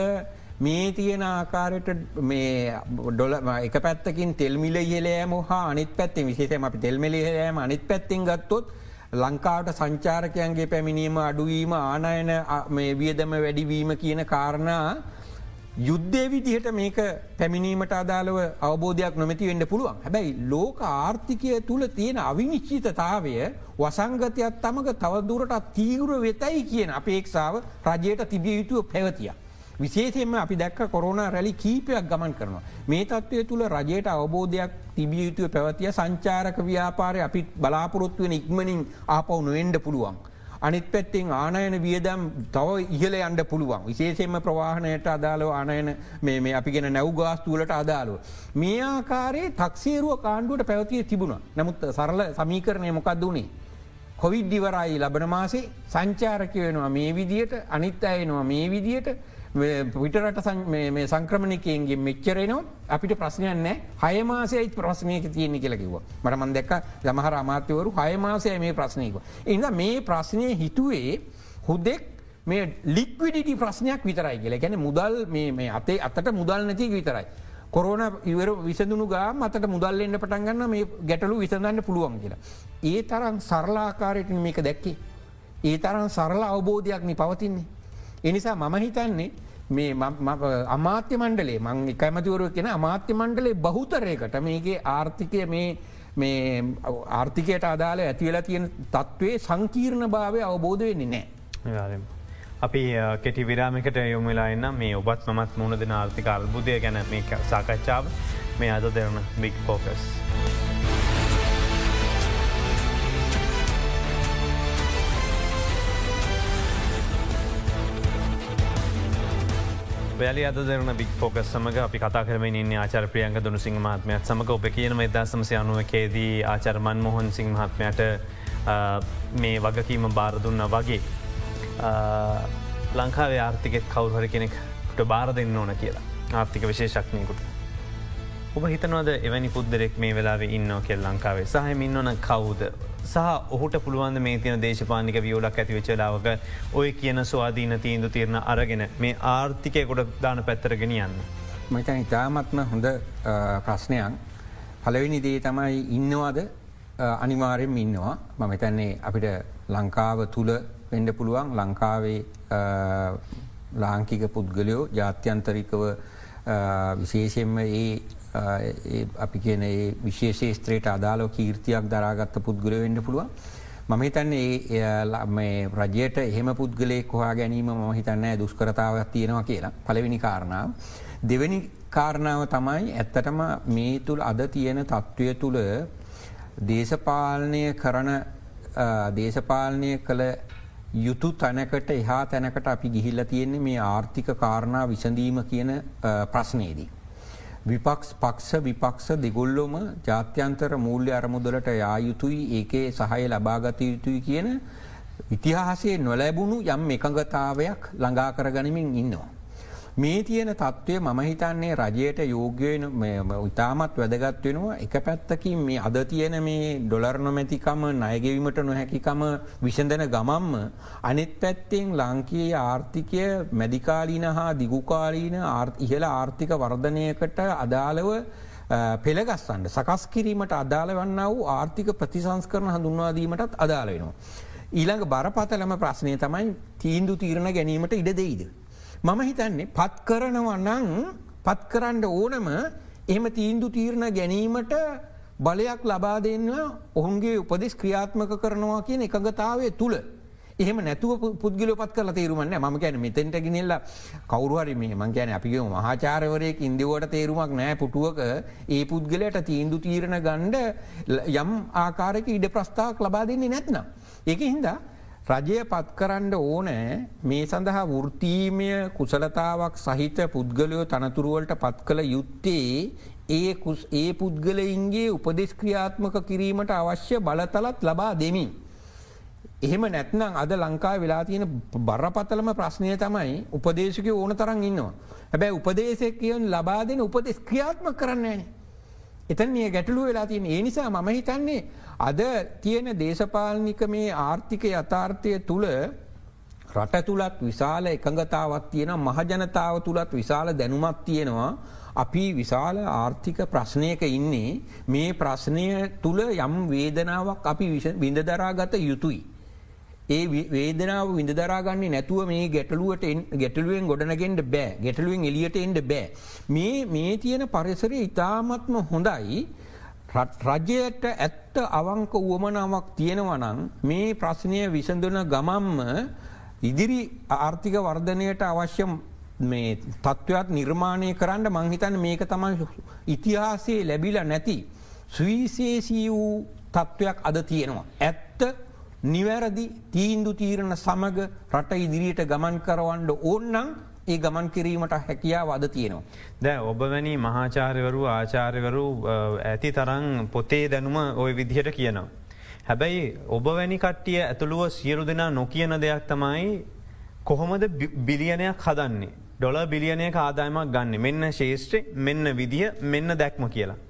මේ තියෙන ආකාරයට මේ ඩොල එක පැත්තකින් තෙල්මිල ඉහලෑම හා අනිත් පැත්තේ විශේෂම අපි තෙල්මෙලිහෑම අනිත් පැත්තිෙන් ගත්තොත් ලංකාවට සංචාරකයන්ගේ පැමිණීම අඩුවීම ආනයන මේ වියදම වැඩිවීම කියන කාරණා යුද්ධය විදිහට මේක පැමිණීමට අදාළව අවබෝධයක් නොමැති වෙන්න පුළුවන් හැබැයි ලෝක ආර්ථිකය තුළ තියෙන අවිනිශ්චිතතාවය වසංගතයක් තමක තවදුරටත් තීවර වෙතයි කියන අපේක්ෂාව රජයට තිබිය යුතුව පැවතිය. විශේෂයෙන්ම අපි දැක්ක කොරුණ රැලි කීපයක් ගමන් කරනවා. මේ තත්වය තුළ රජයට අවබෝධයක් තිබිය යුතුව පැවතිය සංචාරක ව්‍යාපාරය අපි බලාපොරොත්තුවෙන ඉක්මනින් ආපවු නොෙන්ඩ පුළුවන්. අනිත් පැත්තෙන් ආනයන වියදම් තව ඉහල අන්ඩ පුළුවන් විශේෂෙන්ම ප්‍රවාහණයට අදාලව ආනයන මේ අපි ගෙන නැව් ගාස්තුවලට අදාලුව. මේ ආකාරයේ තක්සේරුව කාණ්ඩුවට පැවතිය තිබුණ නමුත් සරල සමීකරණය මොකක්ද වනේ. කොවිඩ් දිවරයි ලබන මාසේ සංචාරකය වෙනවා මේ විදියට අනිත් අයනවා මේ විදියට පිටරට සංක්‍රමණකයන්ගේ මෙච්චරනවා අපිට ප්‍රශ්නයන්න හයමාසයයි ප්‍රශ්නයක තියෙන්නේ කියලකිව මට මන් දෙක්ක සමහර අමාත්‍යවරු හයමාසය මේ ප්‍රශ්නයක. එද මේ ප්‍රශ්නය හිතුවේ හුදෙක් මේ ලික්විඩිටි ප්‍රශ්නයක් විතරයි කියල ගැන මුදල් මේ අතේ අතට මුදල් නැති විතරයි. කොරන ඉවර විසඳුණු ගා මතට මුදල්ලෙන්න්න පටන්ගන්න මේ ගැටලු විසඳන්න පුළුවන් කියලා. ඒ තරම් සරලාකාරයට මේක දැක්කේ. ඒ තරම් සරල අවබෝධයක්නි පවතින්නේ. එනිසා මම හිතන්නේ මේ අමාත්‍ය මණ්ඩලේ මං එකමතිවරුව කියෙන අමාත්‍ය මණ්ඩලේ බහුතරයකට මේගේ ආර්ථිකය මේ ආර්ථිකයට අදාළ ඇතිවෙලා තියෙන තත්ත්වයේ සංකීර්ණ භාවය අවබෝධ වෙන්නේ නෑ. අපි කෙටි විරාමිකට යොම වෙලා එන්න මේ ඔබත් මත් මුණ දෙන ආර්ථික අල්බුදය ගැන මේ සාකච්ඡාව මේ අද දෙරන බික් ෆෝකස්. වැලි අද දෙරන බික් ෆෝකස් සමඟ අපි කතා කරමින් ඉන්න ආචර ප්‍රියංග දුනු සිංහ මහත්මයත් සමඟ ඔබ කියනම එදා සමසය අනුවකේදී ආචර්මන් මොහොන් සිංහ මහත්මයට මේ වගකීම බාරදුන්න වගේ ලංකාවේ ආර්ථිකෙත් කවුහර කෙනෙක්ට බාර දෙන්න ඕන කියලා ආර්ථික විශේෂක්නයකුට. ඔබ හිතනවද එවැනි පුද්දරෙක් මේ වෙලාවේ ඉන්න කෙල් ලංකාවේ? සහම ඉන්නවන කවුද. සහ ඔහුට පුළුවන් මේ තියන දේශපානික වියෝලක් ඇතිව චලාවක ඔය කියන ස්වාධීන තීන්දු තිරණ අරගෙන මේ ආර්ථිකය ගොඩ දාන පැත්තර ගෙනියන්න. මතන් ඉතාමත්ම හොඳ ප්‍රශ්නයක්. පලවෙනි දේ තමයි ඉන්නවාද? අනිවාරයෙන් ඉන්නවා. මම හිතන්නේ අපිට ලංකාව තුළ වෙන්ඩ පුළුවන්. ලංකාවේ ලාංකික පුද්ගලයෝ ජාත්‍යන්තරිකව විශේෂෙන්ම ඒ අපි කියන විශේෂේත්‍රයට අදාලෝ කීර්තියක් දරාගත්ත පුද්ගල වෙන්න පුළුවන්. මම හිතන්නේ රජයට එහෙම පුද්ගලේ කොහා ගැනීම ම හිතන්න දුස්කරතාවක් තියෙනවා කියලා පලවෙනි කාරණාව. දෙවැනි කාරණාව තමයි ඇත්තටම මේ තුළ අද තියෙන තත්ත්වය තුළ දේශපාලනය කරන දේශපාලනය කළ යුතු තැනකට එහා තැනකට අපි ගිහිල්ල තියෙන්නේ මේ ආර්ථික කාරණා විසඳීම කියන ප්‍රශ්නයේදී. විපක්ස් පක්ෂ විපක්ෂ දෙගොල්ලොම ජාත්‍යන්තර මූල්‍ය අරමුදලට යා යුතුයි ඒකේ සහය ලබාගත යුතුයි කියන ඉතිහාසේ නොලැබුණු යම් එකඟතාවයක් ළඟා කරගනිමින් ඉන්නවා. මේ තියෙන තත්ත්වය මම හිතන්නේ රජයට යෝග්‍යයෙන් ඉතාමත් වැදගත් වෙනවා එක පැත්තකින් මේ අද තියෙන මේ ඩොලර් නොමැතිකම නයගෙවීමට නොහැකිකම විසඳන ගමම්ම අනිත් පැත්තෙන් ලංකයේ ආර්ථිකය මැදිකාලීන හා දිගුකාලීන ඉහළ ආර්ථික වර්ධනයකට අදාළව පෙළගස්සන්ට සකස් කිරීමට අදාළ වන්න වූ ආර්ථික ප්‍රතිසංස් කරන හඳුන්වාදීමටත් අදාළ වෙනවා. ඊළඟ බරපතලම ප්‍රශ්නය තමයි තීන්දු තීරණ ගැනීමට ඉඩ දෙයිද. මම හිතන්නේ පත් කරනවා නං පත් කරන්න ඕනම එහෙම තීන්දු තීරණ ගැනීමට බලයක් ලබා දෙන්න ඔහුන්ගේ උපදෙස් ක්‍රියාත්මක කරනවා කියන එකගතාවය තුළ. එහෙම නැතුව පුද්ගල පත් කල තේරුමන්න ම ගැන මෙතැන්ට ගෙනෙල්ල කවරුහරි මේ මං ගැන අපි මහාචාරවරයෙක් ඉන්දවට තේරුමක් නෑ පුටුවක ඒ පුද්ගලයට තීන්දු තීරණ ගණ්ඩ යම් ආකාරක ඉඩ ප්‍රස්ථාවක් ලබා දෙන්නේ නැත්නම්. ඒක හින්දා රජය පත් කරන්න ඕනෑ මේ සඳහා වෘතීමය කුසලතාවක් සහිත පුද්ගලයෝ තනතුරුවලට පත් කළ යුත්තේ ඒ ඒ පුද්ගලයින්ගේ උපදෙස්ක්‍රියාත්මක කිරීමට අවශ්‍ය බලතලත් ලබා දෙමින්. එහෙම නැත්නම් අද ලංකා වෙලා තියෙන බරපතලම ප්‍රශ්නය තමයි උපදේශක ඕන තරන් ඉන්නවා. හැබැයි උපදේශක කියන් ලබා දෙන උපදෙස් ක්‍රියාත්ම කරන්න ෑනේ. එතන් මේ ගැටලු වෙලා තියෙන ඒ නිසා මම හිතන්නේ අද තියෙන දේශපාලනික මේ ආර්ථික යථාර්ථය තුළ රට තුළත් විශාල එකඟතාවත් තියෙන මහජනතාව තුළත් විශාල දැනුමත් තියෙනවා. අපි විශාල ආර්ථික ප්‍රශ්නයක ඉන්නේ. මේ ප්‍රශ්නය තුළ යම් වේදනාවක් අපි විඳදරාගත යුතුයි. ඒ වේදනාව විඳදරාගන්නේ නැතුව මේ ගැටලුවට ගැටලුවෙන් ගොඩනගෙන්ට බෑ ගැටලුවෙන් එලියට එන්ඩ බෑ. මේ තියෙන පරිසරය ඉතාමත්ම හොඳයි රජයට ඇත්ත අවංක වුවමනාවක් තියෙනවනං මේ ප්‍රශ්නය විසඳන ගමම්ම ඉදිරි ආර්ථික වර්ධනයට අවශ්‍ය මේ තත්ත්වත් නිර්මාණය කරන්න මංහිතන්න මේක තමයි ඉතිහාසේ ලැබිල නැති සුවිශේෂී වූ තත්ත්වයක් අද තියෙනවා. ඇත්ත නිවැරදි තීන්දු තීරණ සමග රට ඉදිරියට ගමන් කරවන්ඩ ඕන්නම් ඒ ගමන් කිරීමට හැකියාව අද තියෙනවා. දැ ඔබ වැනි මහාචාර්යවරු ආචාර්යවරු ඇති තරං පොතේ දැනුම ඔය විදිහට කියනවා. හැබැයි ඔබ වැනි කට්ටිය ඇතුළුව සියලු දෙනා නොකියන දෙයක් තමයි කොහොමද බිලියනයක් හදන්නේ. ඩොල බිලියනයක ආදායමක් ගන්න මෙන්න ශේෂත්‍රය මෙන්න විදිහ මෙන්න දැක්ම කියලා.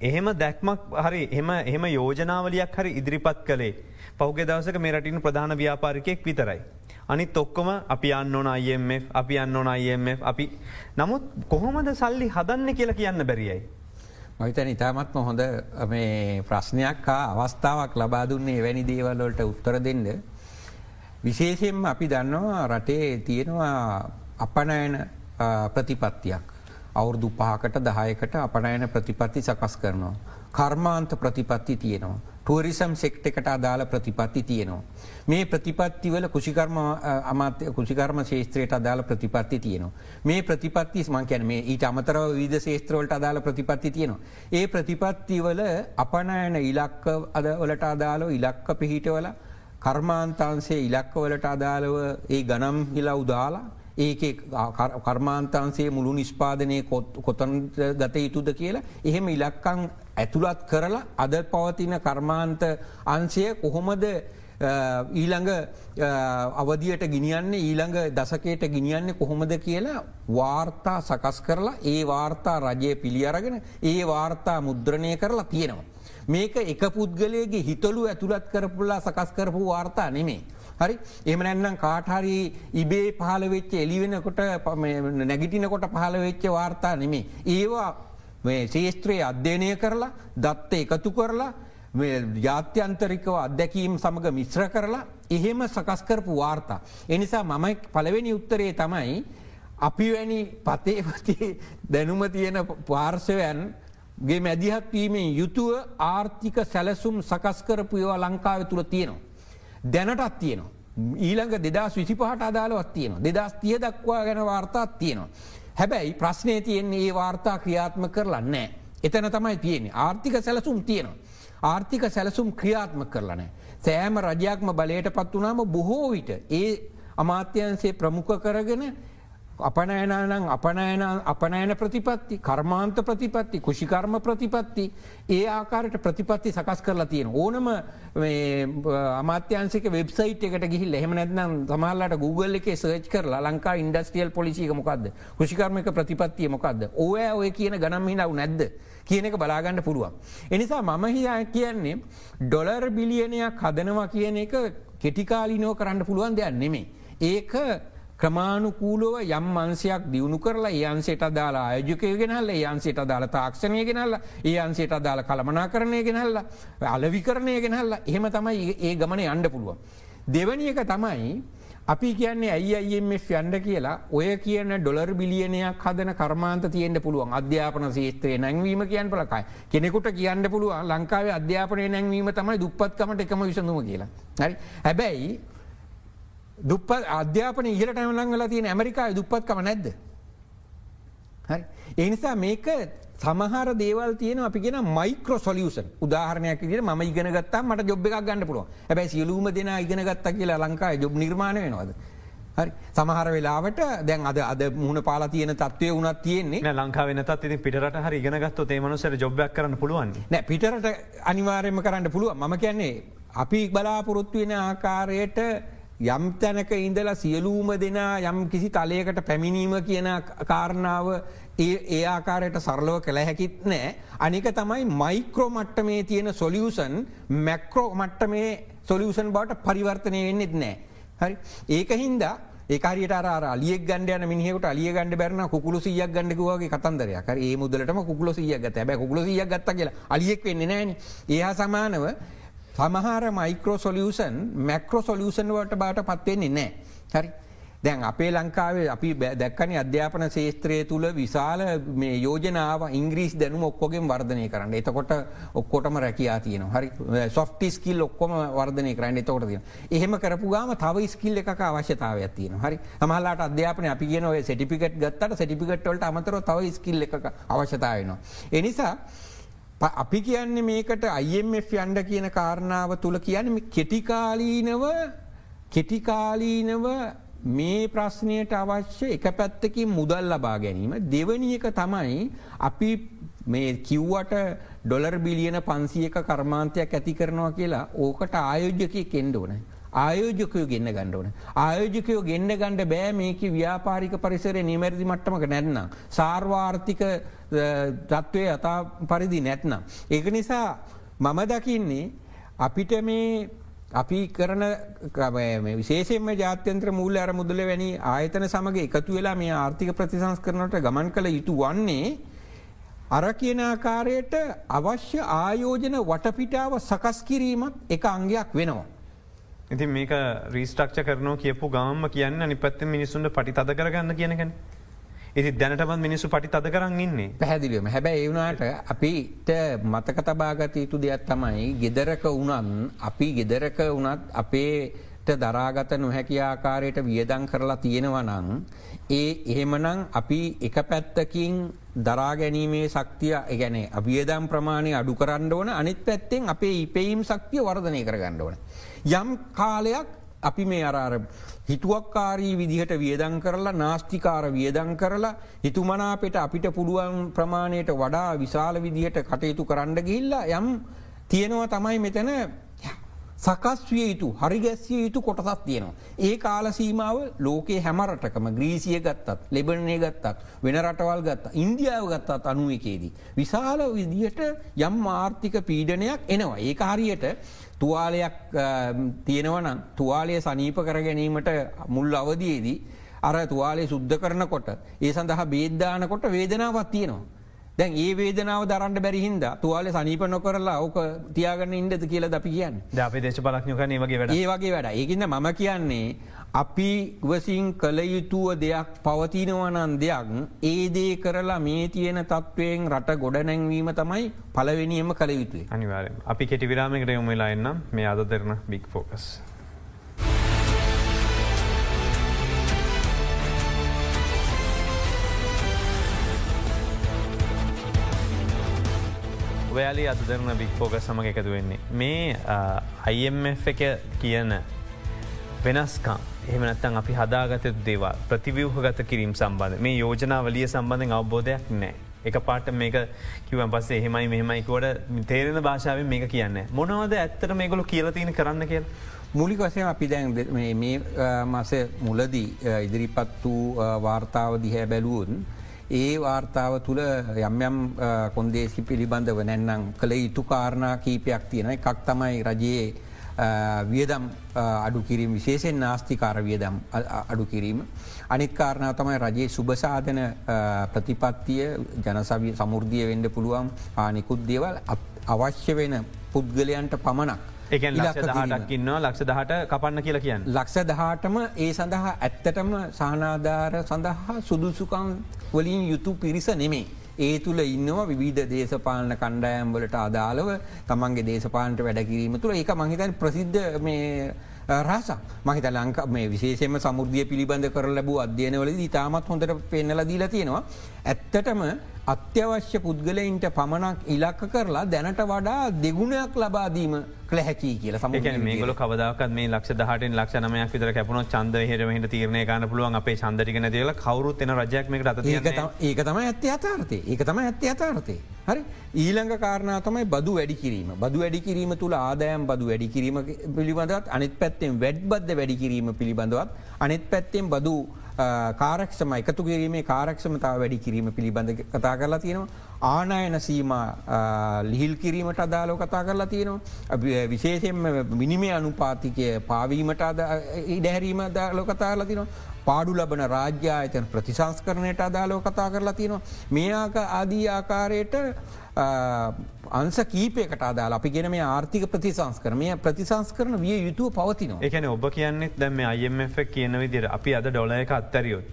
එහෙම දැක්මක් හරි එම එහම යෝජනාවලයක් හරි ඉදිරිපත් කළේ පෞගේ දවසක මේ රටින් ප්‍රධාන ව්‍යාපාරිකයෙක් විතරයි. අනිත් ඔක්කොම අපි අන්න ඕන IMF අපි අන්න ඕන IMF අපි නමුත් කොහොමද සල්ලි හදන්න කියලා කියන්න බැරියයි. මහිතන ඉතාමත්ම හොඳ මේ ප්‍රශ්නයක් හා අවස්ථාවක් ලබා දුන්නේ වැනි දේවල්වලට උත්තර දෙන්න. විශේෂයෙන්ම අපි දන්නවා රටේ තියෙනවා අපනයන ප්‍රතිපත්තියක්. අවුරුදු පහකට දහයකට අපනයන ප්‍රතිපත්ති සකස් කරනවා. කර්මාන්ත ප්‍රතිපත්ති තියෙනවා. ටුවරිසම් සෙක්ට එකට අදාළ ප්‍රතිපත්ති තියෙනවා. මේ ප්‍රතිපත්තිවල කුෂිකර්ම අමාත්‍ය කුෂිකර්ම ශේත්‍රයට අදාළ ප්‍රතිපත්ති තියෙනවා. මේ ප්‍රතිපත්ති මංකැන මේ ඊට අමතරව විද ශේත්‍රවලට අදාළ ප්‍රතිපත්ති තියෙනවා. ඒ ප්‍රතිපත්තිවල අපනයන ඉලක්ක අදවලට අදාළෝ ඉලක්ක පිහිටවල කර්මාන්තාන්සේ ඉලක්කවලට අදාළව ඒ ගනම් හිලා උදාලා ඒක කර්මාන්තන්සේ මුළු නිෂ්පාදනය කොතන් ගත යුතුද කියලා එහෙම ඉලක්කං ඇතුළත් කරලා අද පවතින කර්මාන්ත අන්සය කොහොමද ඊළඟ අවධියට ගිනියන්නේ ඊළඟ දසකයට ගිනියන්නේ කොහොමද කියලා වාර්තා සකස් කරලා ඒ වාර්තා රජය පිළියරගෙන ඒ වාර්තා මුද්‍රණය කරලා තියෙනවා. මේක එක පුද්ගලයගේ හිතලු ඇතුළත් කරපුල්ලා සකස් කරපු වාර්තා නෙමේ. හරි එම නැන්නම් කාටහරි ඉබේ පහල වෙච්ච එලිවෙනකොට නැගිටිනකොට පහල වෙච්ච වාර්තා නෙමේ. ඒවා ශේෂත්‍රයේ අධ්‍යයනය කරලා දත්ත එකතු කරලා ජාත්‍යන්තරිකව අත්දැකීම් සමඟ මිශ්‍ර කරලා එහෙම සකස්කරපු වාර්තා. එනිසා මම පළවෙනි උත්තරේ තමයි අපි වැනි පතේපති දැනුම තියෙන පාර්ශවයන් ගේ මැදිහත් වීමෙන් යුතුව ආර්ථික සැලසුම් සකස්කරපු ඒවා ලංකාව තුළ තියෙනවා. දැනටත් තියෙනවා. ඊළඟ දෙදස් විසිපහට අදාලවත් තියෙනවා. දෙදස් තිය දක්වා ගැන වාර්තාත් තියෙනවා. හැබැයි ප්‍රශ්නය තියෙන්නේ ඒ වාර්තා ක්‍රියාත්ම කරලා නෑ. එතන තමයි තියෙන්නේ ආර්ථික සැලසුම් තියෙනවා. ආර්ථික සැලසුම් ක්‍රියාත්ම කරලනෑ. සෑම රජයක්ම බලයට පත් වනාම බොහෝ විට ඒ අමාත්‍යන්සේ ප්‍රමුඛ කරගෙන අපනෑනනම් අපනෑන අපනෑන ප්‍රතිපත්ති කර්මාන්ත ප්‍රතිපත්ති කුෂිකර්ම ප්‍රතිපත්ති ඒ ආකාරයට ප්‍රතිපත්ති සකස් කරලා තියෙන ඕනම අමාත්‍යන්සික වෙබ්සයිට් එකට ගිහිල් එහෙම නැත්නම් සමල්ලට Google එක සර්ච් කරලා ලංකා ඉන්ඩස්ටියල් පොලිසික මොකක්ද කුෂිකර්මක ප්‍රතිපත්තිය මොකක්ද ඕය ඔය කියන ගනම් හිනව නැද්ද කියන එක බලාගන්න පුළුවන්. එනිසා මම හියා කියන්නේ ඩොලර් බිලියනයක් හදනවා කියන එක කෙටිකාලිනෝ කරන්න පුළුවන් දෙයක් නෙමේ. ඒක ක්‍රමාණුකූලුව යම් අන්සයක් දියුණු කරලා ඒන්සේට අදාලා ආයජකය ගෙනල්ල ඒන්සේට අදාල තාක්ෂණය ගෙනල්ල ඒ අන්සේට අදාල කළමනා කරණය ගෙනල්ල අලවිකරණය ගෙනල්ල එහෙම තමයි ඒ ගමන අන්ඩ පුළුවන්. දෙවනි එක තමයි අපි කියන්නේ ඇයිIMF යන්ඩ කියලා ඔය කියන ඩොලර් බිලියනයක් හදන කර්මාන්ත තියෙන්ට පුළුවන් අධ්‍යාපන ශේත්‍රය නැංවීම කියන් පලකයි කෙනෙකුට කියන්න පුළුවන් ලංකාවේ අධ්‍යාපනය නැංවීම තමයි දුප්පත්කමට එකම විසඳුම කියලා. හරි හැබැයි දුප්ප අධ්‍යාපන ඉහලට ඇමලංගල තියෙන ඇමරිකා දුප්පත්කම නැද්ද. එනිසා මේක සමහර දේවල් තියන අපි කියෙන මයිකෝ සොලියසන් උදාහරණයක් දිර ම ඉගෙන ගත්තා මට ජොබ් එකක් ගන්න පුළුව ඇැයි සියලූම දෙෙන ඉගෙන ගත්ත කියලා ලංකායි ජොබ් නිර්මාණ වෙනවාද. හරි. සමහර වෙලාවට දැන් අද අද මුහුණ පාලා තියෙන තත්වය වුණත් තියෙන්නේ. ලංකා වෙනත් ති පිටට හරි ඉගෙනගත්ත තේමනුසර ජොබ්යක් කරන්න පුළුවන්. නෑ පිටට අනිවාර්යම කරන්න පුළුව ම කියන්නේ අපි බලාපොරොත්තු වෙන ආකාරයට යම් තැනක ඉඳලා සියලූම දෙනා යම් කිසි තලයකට පැමිණීම කියන කාරණාව ඒ ආකාරයට සරලව කළ හැකිත් නෑ. අනික තමයි මයික්‍රෝ මට්ටමේ තියෙන සොලියසන් මැක්‍රෝ මට්ටමේ සොලියසන් බවට පරිවර්තනය වෙන්නෙත් නෑ. හරි? ඒක හින්දා ඒකාරයට අලිය ගන්ඩ මිනිහෙට අලිය ගණඩ බැරන කුළු සියක් ගණඩකුවගේ කතන්දරයක්. ඒ මුදලටම කුල සිය ගත බැ කුල සිය ගත්ත කියලා අලියෙක් වෙන්න නෑන. ඒ සමානව සමහර මයිකෝ සොලියසන් මැක්‍රෝ සොලියසන් වලට බාට පත්වෙන්නේ නෑ. හරි. දැන් අපේ ලංකාවේ අපි දැක්කන අධ්‍යාපන ශේත්‍රය තුළ විශාල මේ යෝජනාව ඉංග්‍රීස් දැනුම ඔක්කොගෙන් වර්ධනය කරන්න එතකොට ඔක්කොටම රැකයා තියන හරි සොෆ්ටි ස්කිල් ඔක්කොම වර්ධනය කරන්න එතකොට තියෙන එහෙම කරපු ගාම තව ස්කිල් එක අවශ්‍යතාවයක් තියෙන හරි හමලාට අධ්‍යාපන අපි කියන ඔය සටිපිකට් ගත්තට සටිපිකට්වලට අමතර තව ස්කිල් එක අවශ්‍යතාවනවා. එනිසා අපි කියන්නේ මේකට IMF යන්ඩ කියන කාරණාව තුළ කියන කෙටිකාලීනව කෙටිකාලීනව මේ ප්‍රශ්නයට අවශ්‍ය එක පැත්තකින් මුදල් ලබා ගැනීම දෙවනියක තමයි අපි මේ කිව්වට ඩොලර් බිලියන පන්සියක කර්මාන්තයක් ඇති කරනවා කියලා ඕකට ආයෝජ්‍යකය කෙන්ඩ ඕනයි. ආයෝජකයෝ ගෙන්න්න ගණ්ඩවන. ආයෝජකයෝ ගෙන්න්න ගණඩ බෑ මේක ව්‍යාපාරික පරිසරය නිමැරදි මට්ටමක නැත්නම්. සාර්වාර්ථික තත්ත්වය අතා පරිදි නැත්නම්. ඒක නිසා මම දකින්නේ අපිට මේ අපි කරන විශේෂෙන්ම ජාත්‍යන්ත්‍ර මූල අර මුදල වැනි ආයතන සමඟ එකතු වෙලා මේ ආර්ථික ප්‍රතිසංස් කරනට ගමන් කළ යුතු වන්නේ අර කියන ආකාරයට අවශ්‍ය ආයෝජන වටපිටාව සකස් කිරීමත් එක අංගයක් වෙනවා. ඉතින් මේක රීස්ටක්ෂ කරනෝ කියපු ගාම කියන්න නිපත්ත මිනිසුන්ට පටි තද කරගන්න කියනකන. ඉති දැනටමත් මිනිස්සු පටි තද කරන්න ඉන්නේ පැහැදිලියම හැබැයි ඒවුණට අපිට මතක තබාගත යුතු දෙයක් තමයි ගෙදරක වුණන් අපි ගෙදරක වුණත් අපේට දරාගත නොහැකි ආකාරයට වියදං කරලා තියෙනවනං ඒ එහෙමනං අපි එක පැත්තකින් දරා ගැනීමේ ශක්තිය ගැන අවියදම් ප්‍රමාණය අඩු කරන්න ඕන අනිත් පැත්තෙන් අපේ ඉපෙයිම් ශක්තිය වර්ධනය කරගන්න ඕන. යම් කාලයක් අපි මේ අරාර හිතුවක්කාරී විදිහට වියදං කරලා නාස්තිකාර වියදං කරලා හිතුමනාපෙට අපිට පුළුවන් ප්‍රමාණයට වඩා විශාල විදිහට කටයුතු කරන්න ගිල්ලා යම් තියෙනවා තමයි මෙතන සකස් විය යුතු හරි ගැස්සිය යුතු කොටසත් තියෙනවා. ඒ කාල සීමාව ලෝකයේ හැමරටකම ග්‍රීසිය ගත්තත් ලෙබනය ගත්තත් වෙන රටවල් ගත්ත ඉන්දියාව ගත්තත් අනුව එකේදී. විශාල විදිහට යම් ආර්ථික පීඩනයක් එනවා. ඒ හරියට තුවාලයක් තියෙනවන තුවාලය සනීප කර ගැනීමට මුල් අවදයේදී අර තුවාලේ සුද්ධ කරනකොට ඒ සඳහා බේද්ධානකොට වේදනාවත් තියෙනවා. දැන් ඒ වේදනාව දරන්න බැරිහින්ද තුවාල සනීප නොකරලා ඕක තියාගන්න ඉන්ඩද කියලා අපි කියන්න? අපේ දේශ පලක්ඥක වගේ වැඩ ඒ වගේ වැඩ ඒකන්න මම කියන්නේ අපි වසින් කළ යුතුව දෙයක් පවතිනවනන් දෙයක් ඒදේ කරලා මේ තියෙන තත්ත්වයෙන් රට ගොඩනැංවීම තමයි පලවෙනියම කළ යුතුයි අනිවාරෙන් අපි කෙටි විරාමකට යොමවෙලා එන්නම් මේ අද දෙරන බික් ෆෝකස්. ඔයාලි අදරන බික්‍ෆෝග සමඟ එකතු වෙන්නේ. මේ IMF එක කියන වෙනස්කම් එහමනත්තන් අපි හදාගත දේවා ප්‍රතිවියහගත කිරීම සම්බන්ධ මේ යෝජනාවලිය සම්බන්ධෙන් අවබෝධයක් නෑ. එක පාට මේක කිවන් පස්ස එහෙමයි මෙහමයිකෝට තේරෙන භාෂාවෙන් මේක කියන්න. මොනවද ඇත්තට මේගොලු කියලතින කරන්න කිය. මුලික වසය අපි දැන් මේ මස මුලදී ඉදිරිපත් වූ වාර්තාව දිහැ බැලුවන් ඒ වාර්තාව තුළ යම් යම් කොන්දේසි පිළිබඳව නැන්නම් කළ යුතු කාරණා කීපයක් තියෙන එකක් තමයි රජයේ වියදම් අඩු කිරීම විශේෂෙන් නාස්තිකාර වියදම් අඩු කිරීම. අනිත් කාරණාව තමයි රජයේ සුභසාධන ප්‍රතිපත්තිය ජනසවී සමුෘද්ධිය වෙන්ඩ පුළුවන් ආනිකුත් දේවල් අවශ්‍ය වෙන පුද්ගලයන්ට පමණක් එක ලක්ෂ ඉන්නවා ලක්ෂ දහට කපන්න කියලා කියන්න. ලක්ෂ දහටම ඒ සඳහා ඇත්තටම සහනාධාර සඳහා සුදුසුකම් වලින් යුතු පිරිස නෙමේ. ඒ තුළ ඉන්නවා විධ දේශපාලන කණ්ඩායම් වලට අදාළව තමන්ගේ දේශපාලන්ට වැඩකිරීම තුළ ඒක මහිතන් ප්‍රසිද්ධ රහස මහිත ලංක මේ විශේෂම සමුෘද්ධිය පිළිබඳ කර ලැබූ අධ්‍යයනවල ඉතාමත් හොඳට පෙන්නල දීලා තියෙනවා. ඇත්තටම අත්‍යවශ්‍ය පුද්ගලයින්ට පමණක් ඉලක්ක කරලා දැනට වඩා දෙගුණයක් ලබාදීම කලහැකි කියල සම මේගල කවදක් මේ ලක්ෂ දහට ලක්ෂ නමයක් විතර කැපුණ චන්ද හරමට තිරණය ගන්න පුළුවන් අපේ චන්දටිකන තියල කවරුත් එන රජයක්මට ඒක තම ඇත්ත අතාර්තය ඒක තම ඇත්ත අතාර්තය හරි? ඊළඟ කාරණා තමයි බදු වැඩි කිරීම. බදු වැඩි කිරීම තුළ ආදායම් බදු වැඩි කිරීම පිළිබඳවත් අනිත් පැත්තෙන් වැඩ් බද්ධ වැඩි කිරීම පිළිබඳවත් අනිත් පැත්තෙන් බදු කාරක්ෂම එකතු කිරීමේ කාරක්ෂමතාව වැඩි කිරීම පිළිබඳ කතා කරලා තියෙනවා. ආනායන සීම ලිහිල් කිරීමට අදාලෝ කතා කරලා තියෙනවා. විශේෂෙන්ම මිනිමේ අනුපාතිකය පාවීමට ඉඩැහැරීම දාලෝ කතාරලා තිනවා. පාඩු ලබන රාජ්‍ය අයතන ප්‍රතිසංස්කරණයට අදාලෝ කතා කරලා තියෙනවා. මේ ආක ආදී ආකාරයට අන්ස කීපයකට අදාල අපි ගෙන මේ ආර්ථික ප්‍රතිසංස්කරමය ප්‍රතිසංස්කරන විය යුතුව පවතිනවා එකන ඔබ කියන්නෙත් දැම අයිMF කියන විදිර අපි අද ඩොලයක අත්තරියොත්.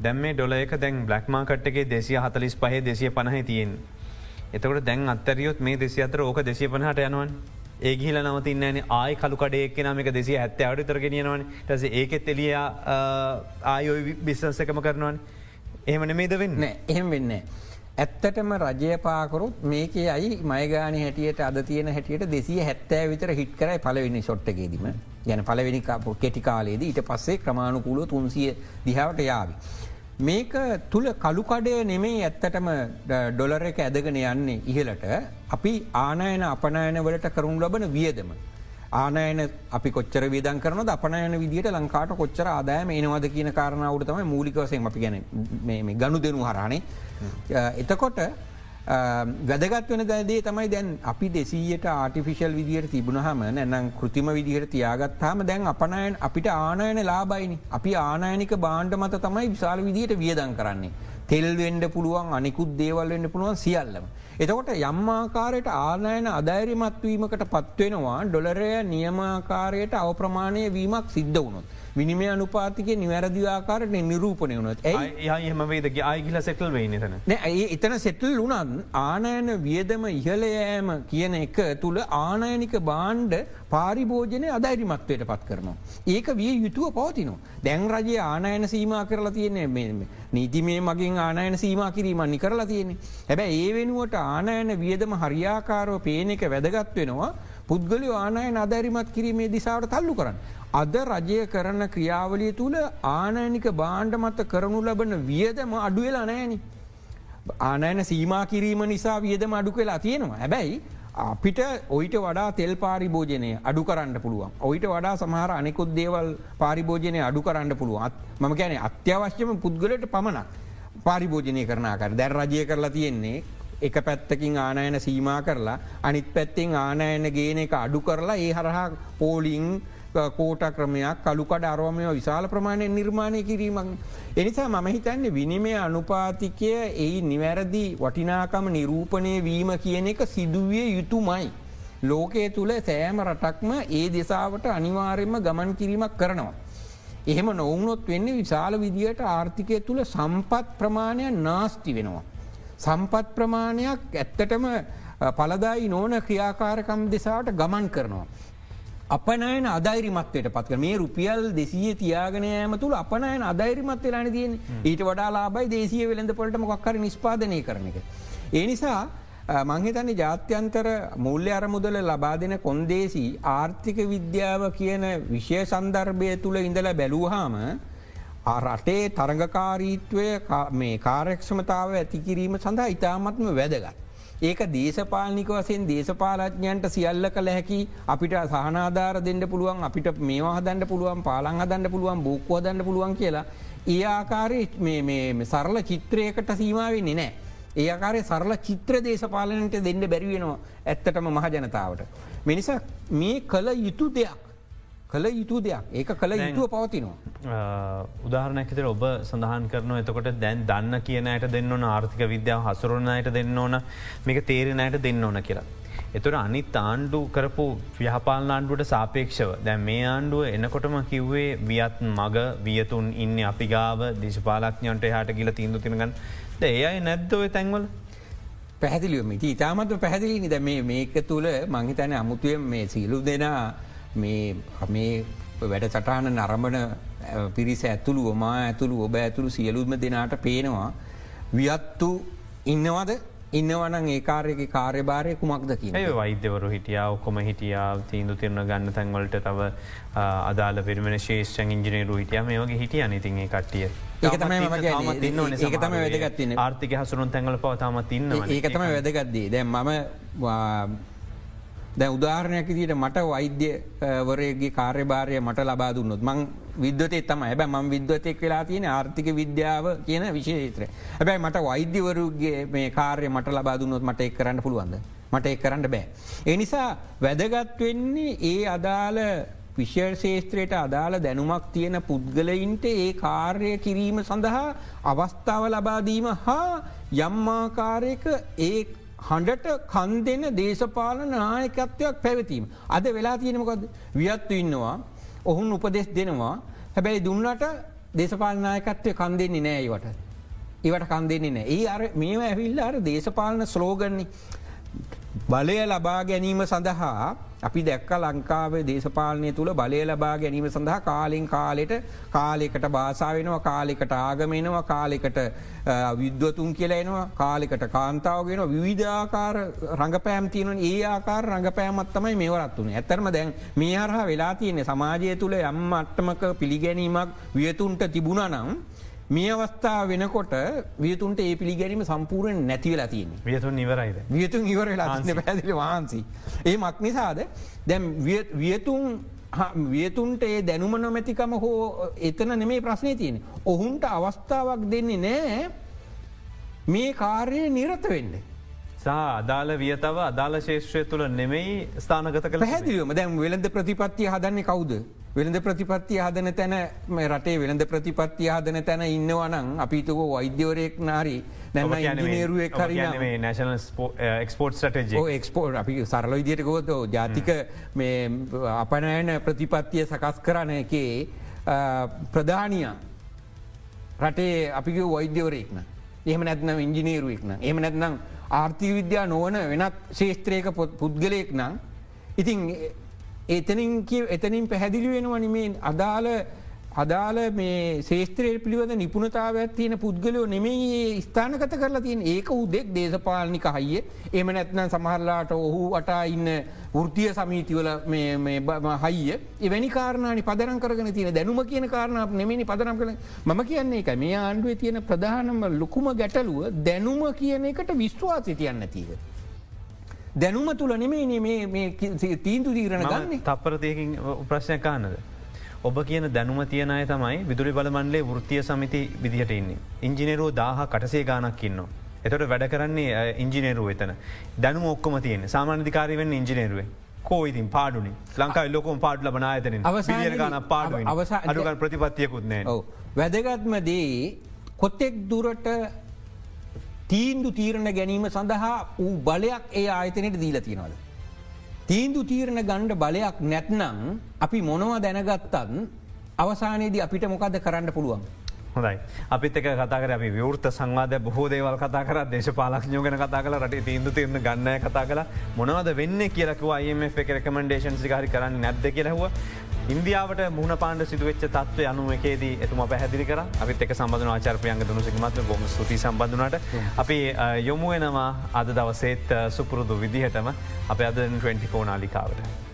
දැම් මේ ඩොලයක දැන් බ්ලක්මාකට්ගේ දෙසිය හතලිස් පහේ දෙසිය පණහ තියෙන්. එතකට දැන් අත්තරියොත් මේ දෙසි අතර ඕක දෙසිය පනහට යනවන් ඒගිල නවතින්න ආය කළුකඩේ නමක දෙසිය ඇත්ත අඩු තරගෙනයනවන ටස ඒකෙත් එලිය ආයෝ බිස්සන්සකම කරනවන්. එහෙමන මේද වෙන්න? එහෙම වෙන්න. ඇත්තටම රජය පාකරුත් මේක අයි මයගාන හැටියට අද තියෙන හැටියට දෙසිය හැත්තෑ විතර හිට කරයි පලවෙනි ෂොට්ටකේදීම ගැන පලවෙනි කෙටි කාලේද ඊට පස්සේ ක්‍රමාණුකූලෝ තුන්සිය දිහාවට යාවි. මේක තුළ කළුකඩය නෙමෙයි ඇත්තටම ඩොලර එක ඇදගෙන යන්නේ ඉහලට අපි ආනයන අපනයන වලට කරුණු ලබන වියදම. ආනයන අපි කොච්චර විදන් කරන අපනයන විදිට ලංකාට කොච්චර ආදායම එනවද කියන කාරණාවට තමයි මූලිකවසයෙන් අපි ගැන ගණු දෙනු හරානේ. එතකොට වැදගත් වන දැදේ තමයි දැන් අපි දෙසීයට ආටිෆිශල් විදිහයට තිබුණහම නැනම් කෘතිම විදිහට තියාගත්තාම දැන් අපනයන් අපිට ආනයන ලාබයිනි අපි ආනයනික බාණ්ඩ මත තමයි විශාල විදිහයට වියදන් කරන්නේ. තෙල්වෙන්ඩ පුළුවන් අනිකුත් දේවල් වෙන්න පුළුවන් සියල්ලම. එතකොට යම්මාකාරයට ආනයන අධෛරිමත්වීමකට පත්වෙනවා ඩොලරය නියමාකාරයට අවප්‍රමාණය වීමක් සිද්ධ වුණොත්. විනිමය අනුපාතික නිවැරදිආකාරට නිරූපණය වුණොත් එහම වේදගේ ආයිගිල සෙටල් වේ නතන නෑ එතන සෙටල් වුණන් ආනයන වියදම ඉහලයෑම කියන එක තුළ ආනයනික බාණ්ඩ පාරිභෝජනය අධෛරිමත්වයට පත් කරනවා. ඒක විය යුතුව පවතිනවා. දැන් රජය ආනයන සීම කරලා තියන්නේ. නීතිමේ මගින් ආනයන සීම කිරීමන්නි කරලා තියෙන්නේ. හැබැ ඒ වෙනුවට ආනයන වියදම හරියාකාරව පේන එක වැදගත් වෙනවා පුද්ගලි ආනයන අධැරිමත් කිරීමේ දිසාවට තල්ලු කරන්න. අද රජය කරන ක්‍රියාවලිය තුළ ආනයනික බාණ්ඩ මත කරනු ලබන වියදම අඩුවෙලා නෑනි. ආනයන සීමා කිරීම නිසා වියදම අඩු වෙලා තියෙනවා. හැබැයි අපිට ඔයිට වඩා තෙල් පාරිභෝජනය අඩු කරන්න පුළුවන්. ඔයිට වඩා සමහර අනෙකුත් දේවල් පාරිභෝජනය අඩු කරන්න පුළුවන්. මම ගැන අත්‍යවශ්‍යම පුද්ගලට පමණක් පාරිභෝජනය කරනාකර දැන් රජය කරලා තියෙන්නේ එක පැත්තකින් ආනයන සීමා කරලා අනිත් පැත්තෙන් ආනයන ගේන එක අඩු කරලා ඒ හරහා පෝලිං කෝට ක්‍රමයක් කළුකඩ අරෝමය විශාල ප්‍රමාණය නිර්මාණය කිරීමක්. එනිසා මම හිතන්නේ විනිමය අනුපාතිකය එයි නිවැරදි වටිනාකම නිරූපණය වීම කියන එක සිදුවිය යුතුමයි. ලෝකයේ තුළ සෑම රටක්ම ඒ දෙසාවට අනිවාරෙන්ම ගමන් කිරීමක් කරනවා. එහෙම නොවුනොත් වෙන්නේ විශාල විදියට ආර්ථිකය තුළ සම්පත් ප්‍රමාණයක් නාස්ති වෙනවා. සම්පත් ප්‍රමාණයක් ඇත්තටම පලදායි නෝන ක්‍රියාකාරකම් දෙසාට ගමන් කරනවා. අපනයන අධෛරිමත්වයට පත්ක මේ රුපියල් දෙසිය තියාගනයම තුළ අපනයන අධෛරිමත් වෙලාන තියෙන් ඊට වඩා ලාබයි දේශය වෙළඳ පොලට මොක්කර නිස්පාදනය කරන එක. ඒ නිසා මංහිතන්නේ ජාත්‍යන්තර මුල්්‍ය අරමුදල ලබා දෙන කොන්දේසි ආර්ථික විද්‍යාව කියන විෂය සන්දර්භය තුළ ඉඳලා බැලූහාම රටේ තරඟකාරීත්වය මේ කාරක්ෂමතාව ඇතිකිරීම සඳහා ඉතාමත්ම වැදගත්. ඒක දේශපාලනික වසයෙන් දේශපාලඥයන්ට සියල්ල කළ හැකි අපිට සහනාධාර දෙන්න පුළුවන් අපිට මේවා හදන්න පුළුවන් පාලං හදන්න පුළුවන් බෝක්කෝ දන්න පුළුවන් කියලා ඒ ආකාරය සරල චිත්‍රයකට සීමාවෙන්නේ නෑ. ඒ ආකාරය සරල චිත්‍ර දේශපාලනට දෙන්න බැරිවෙනවා ඇත්තටම මහජනතාවට. මිනිසා මේ කළ යුතු දෙයක්. කළ යුතු දෙයක්. ඒක කළ යුතුව පවතිනවා. උදාහරණැකතර ඔබ සඳහන් කරන එතකොට දැන් දන්න කියනයට දෙන්න ඕන ආර්ථික විද්‍යාව හසුරුණයට දෙන්න ඕන මේක තේරෙනයට දෙන්න ඕන කියලා. එතුර අනිත් ආණ්ඩු කරපු ව්‍යහපාල ආණ්ඩුවට සාපේක්ෂව දැන් මේ ආණ්ඩුව එනකොටම කිව්වේ වියත් මග වියතුන් ඉන්න අපි ගාව දේශපාලක්ඥන්ට හට කියල තීන්දු තිනගන්න ඒ අයි නැද්දව තැන්වල? පැහදිලියම ඉතාමත් පැහදිලි නිද මේක තුළ මංහිතන අමුතුවය මේ සීලු දෙනා මේ මේ වැඩ සටහන නරඹන පිරිස ඇතුළු ඔමා ඇතුළු ඔබ ඇතුළු සියලුත්ම දෙනාට පේනවා. වියත්තු ඉන්නවද? ඉන්නවන ඒකාරයක කාර්යභාරය කුමක්ද කිය වෛද්‍යවරු හිටියාව කොම හිටියාව තීන්දු තිරණ ගන්න තැන්වලට තව අදාල පිරිමෙන ශේෂ්ෂන් ඉංජිනේරු හිටිය. මේ වගේ හිටිය අනිතින් කට්ටිය. ඒකතම වැදගත්තින ආර්ථික හසුරුන් තැන්වල පවතාමත් ඉන්න ඒකතම වැදගත්දී දැ. මම දැ උදාහරණයක් දිට මට වෛද්‍යවරයගේ කාර්යභාරය මට ලබා දුන්නොත් මං විද්වතේ තම හැබ ම විද්වතෙක් වෙලා තියෙන ආර්ථික විද්‍යාව කියන විශේත්‍ර හැබැයි මට වෛද්‍යවරුගේ මේ කාර්ය මට ලබා දුන්නොත් මට එක් කරන්න පුළුවන්ද? මට එක් කරන්න බෑ. එනිසා වැදගත් වෙන්නේ ඒ අදාළ විශේෂේත්‍රයට අදාළ දැනුමක් තියෙන පුද්ගලයින්ට ඒ කාර්ය කිරීම සඳහා අවස්ථාව ලබාදීම හා යම්මාකාරයක ඒ හඬට කන් දෙන්න දේශපාලන නායකත්වයක් පැවතීම. අද වෙලා තියෙනමකොද වියත්තු ඉන්නවා ඔහුන් උපදෙස් දෙනවා හැබැයි දුන්නට දේශපාලනායකත්වය කන් දෙන්නේ නෑයිවට. ඒවට කන් දෙන්නේ නෑ ඒ අර මේ ඇවිල්ල අර දේශපාලන ස්ලෝගන්නේ බලය ලබා ගැනීම සඳහා අපි දැක්ක ලංකාවේ දේශපාලනය තුළ බලය ලබා ගැනීම සඳහා කාලින් කාලෙට කාලෙකට බාසාාවෙනවා කාලෙකට ආගමෙනවා කාලෙකට විද්වතුන් කියලෙනවා කාලෙකට කාන්තාවගෙන විවිධාකාර රඟපෑම් තියන ඒ ආකාර රඟපෑමත් තමයි මෙවරත් වන ඇතරම දැන් මේ අරහා වෙලා තියන්නේ. සමාජය තුළ යම් අට්ටමක පිළිගැනීමක් වියතුන්ට තිබුණ නම් මේ අවස්ථා වෙනකොට වියතුන්ට ඒ පිළිගැනීම සම්පූරෙන් නැතිවලා තියන වියතුන් නිවරයිද වියතුන් ඉවර පැදිලි වහන්සි. ඒ මක් නිසාද දැම් වියතුන් වියතුන්ට ඒ දැනුම නොමැතිකම හෝ එතන නෙමේ ප්‍රශ්නය තියෙන. ඔහුන්ට අවස්ථාවක් දෙන්නේ නෑ මේ කාර්යය නිරත වෙන්නේ. සා අදාළ වියතව අදාළ ශේෂත්‍රය තුළ නෙමෙයි ස්ථානගත කළ හැදිලියම දැම් වෙළඳ ප්‍රතිපත්තිය හදන්නේ කවුද. වෙළඳ ප්‍රතිපත්තිය හදන තැන රටේ වෙළඳ ප්‍රතිපත්තිය හදන තැන ඉන්නවනං අපිතුක වෛද්‍යවරයෙක් නාරි නැම ඉජිනේරුවක් හරි නශන එක්ස්පෝට් ටජ එක්ස්පෝට් අපි සරල විදියට ගොත ජාතික අපනෑන ප්‍රතිපත්තිය සකස් කරන එකේ ප්‍රධානිය රටේ අපි වෛද්‍යවරයෙක්න එහම නැත්නම් ඉංජිනේරුවෙක්න එහම නැත්නම් ආර්ථී විද්‍යා නොවන වෙනත් ශේෂත්‍රයක පුද්ගලයෙක් නම්. ඉතින් එතනින් එතනින් පැහැදිලි වෙනවනිමේ අදාළ අදාළ මේ ශේත්‍රය පිළිවද නිපුණතාවත් තියෙන පුද්ගලයෝ නෙමේ ස්ථානකත කරලා තියෙන් ඒක උදෙක් දේශපාලනික හයිය. එම නැත්නම් සමහරලාට ඔහු අටා ඉන්න වෘතිය සමීතිවල හයිය එවැනි කාරණනි පදරම් කරන තියෙන දැනුම කියන කාරණාව නෙමනි පදරම් කළ ම කියන්නේ එක මේ ආණ්ඩුව තියෙන ප්‍රධානම ලොකුම ගැටලුව දැනුම කියන එකට විශ්වාසය තියන්න තිීව. දැනුම තුළ නෙමේ තීන්දු දීරණ ගන්න තපරතයකින් ප්‍රශ්නය කාන්නද. ඔබ කියන දැනුම තියනය තමයි විදුරි බලමන්ලේ වෘතිය සමිති විදිහට ඉන්න. ඉංජිනේරෝ දාහ කටසේ ගානක් ඉන්න. එතොට වැඩ කරන්නේ ඉංජිනේරුව එතන. දැනු ඔක්කොම තියෙන සාමානධිකාරවෙන්න ඉංජිනේරුවේ. කෝයිතින් පාඩුනි ලංකා ලොකොම පාඩ ලබන අයතන ගන පාඩ අවසා අඩුග ප්‍රතිපත්තියකුත්නෑ. වැදගත්ම දේ කොත්තෙක් දුරට තීන්දු තීරණ ගැනීම සඳහා වූ බලයක් ඒ ආයතනයට දීල තියෙනවද. තීන්දු තීරණ ගණ්ඩ බලයක් නැත්නම් අපි මොනවා දැනගත්තන් අවසානයේදී අපිට මොකද කරන්න පුළුවන්. හොඳයි අපිත් එක කතාකර අපි විවෘත සංවාද බොහෝ දේවල් කතා කර දේශපාලක්ඥෝ ගැන කතා කල රට තීන්දු තිරන ගන්නය කතා කලා මොනවද වෙන්න කියලකව අයම එක රකමෙන්ඩේෂන් සිකාරි කරන්න නැද්ද කියලහව ඉන්දියාවට මුණ පාණ්ඩ සිදුවච්ච තත්ව යනු එකේදී එතුම පැහැදිලි කර. අපිත් එක සබඳන ආචර්පයන්ග දුනුසිකමත් බොම ස්තුති සම්බඳනට අපි යොමුුවනවා අද දවසේත් සුපුරුදු විදිහටම. අප අද 24 නාලිකාවට.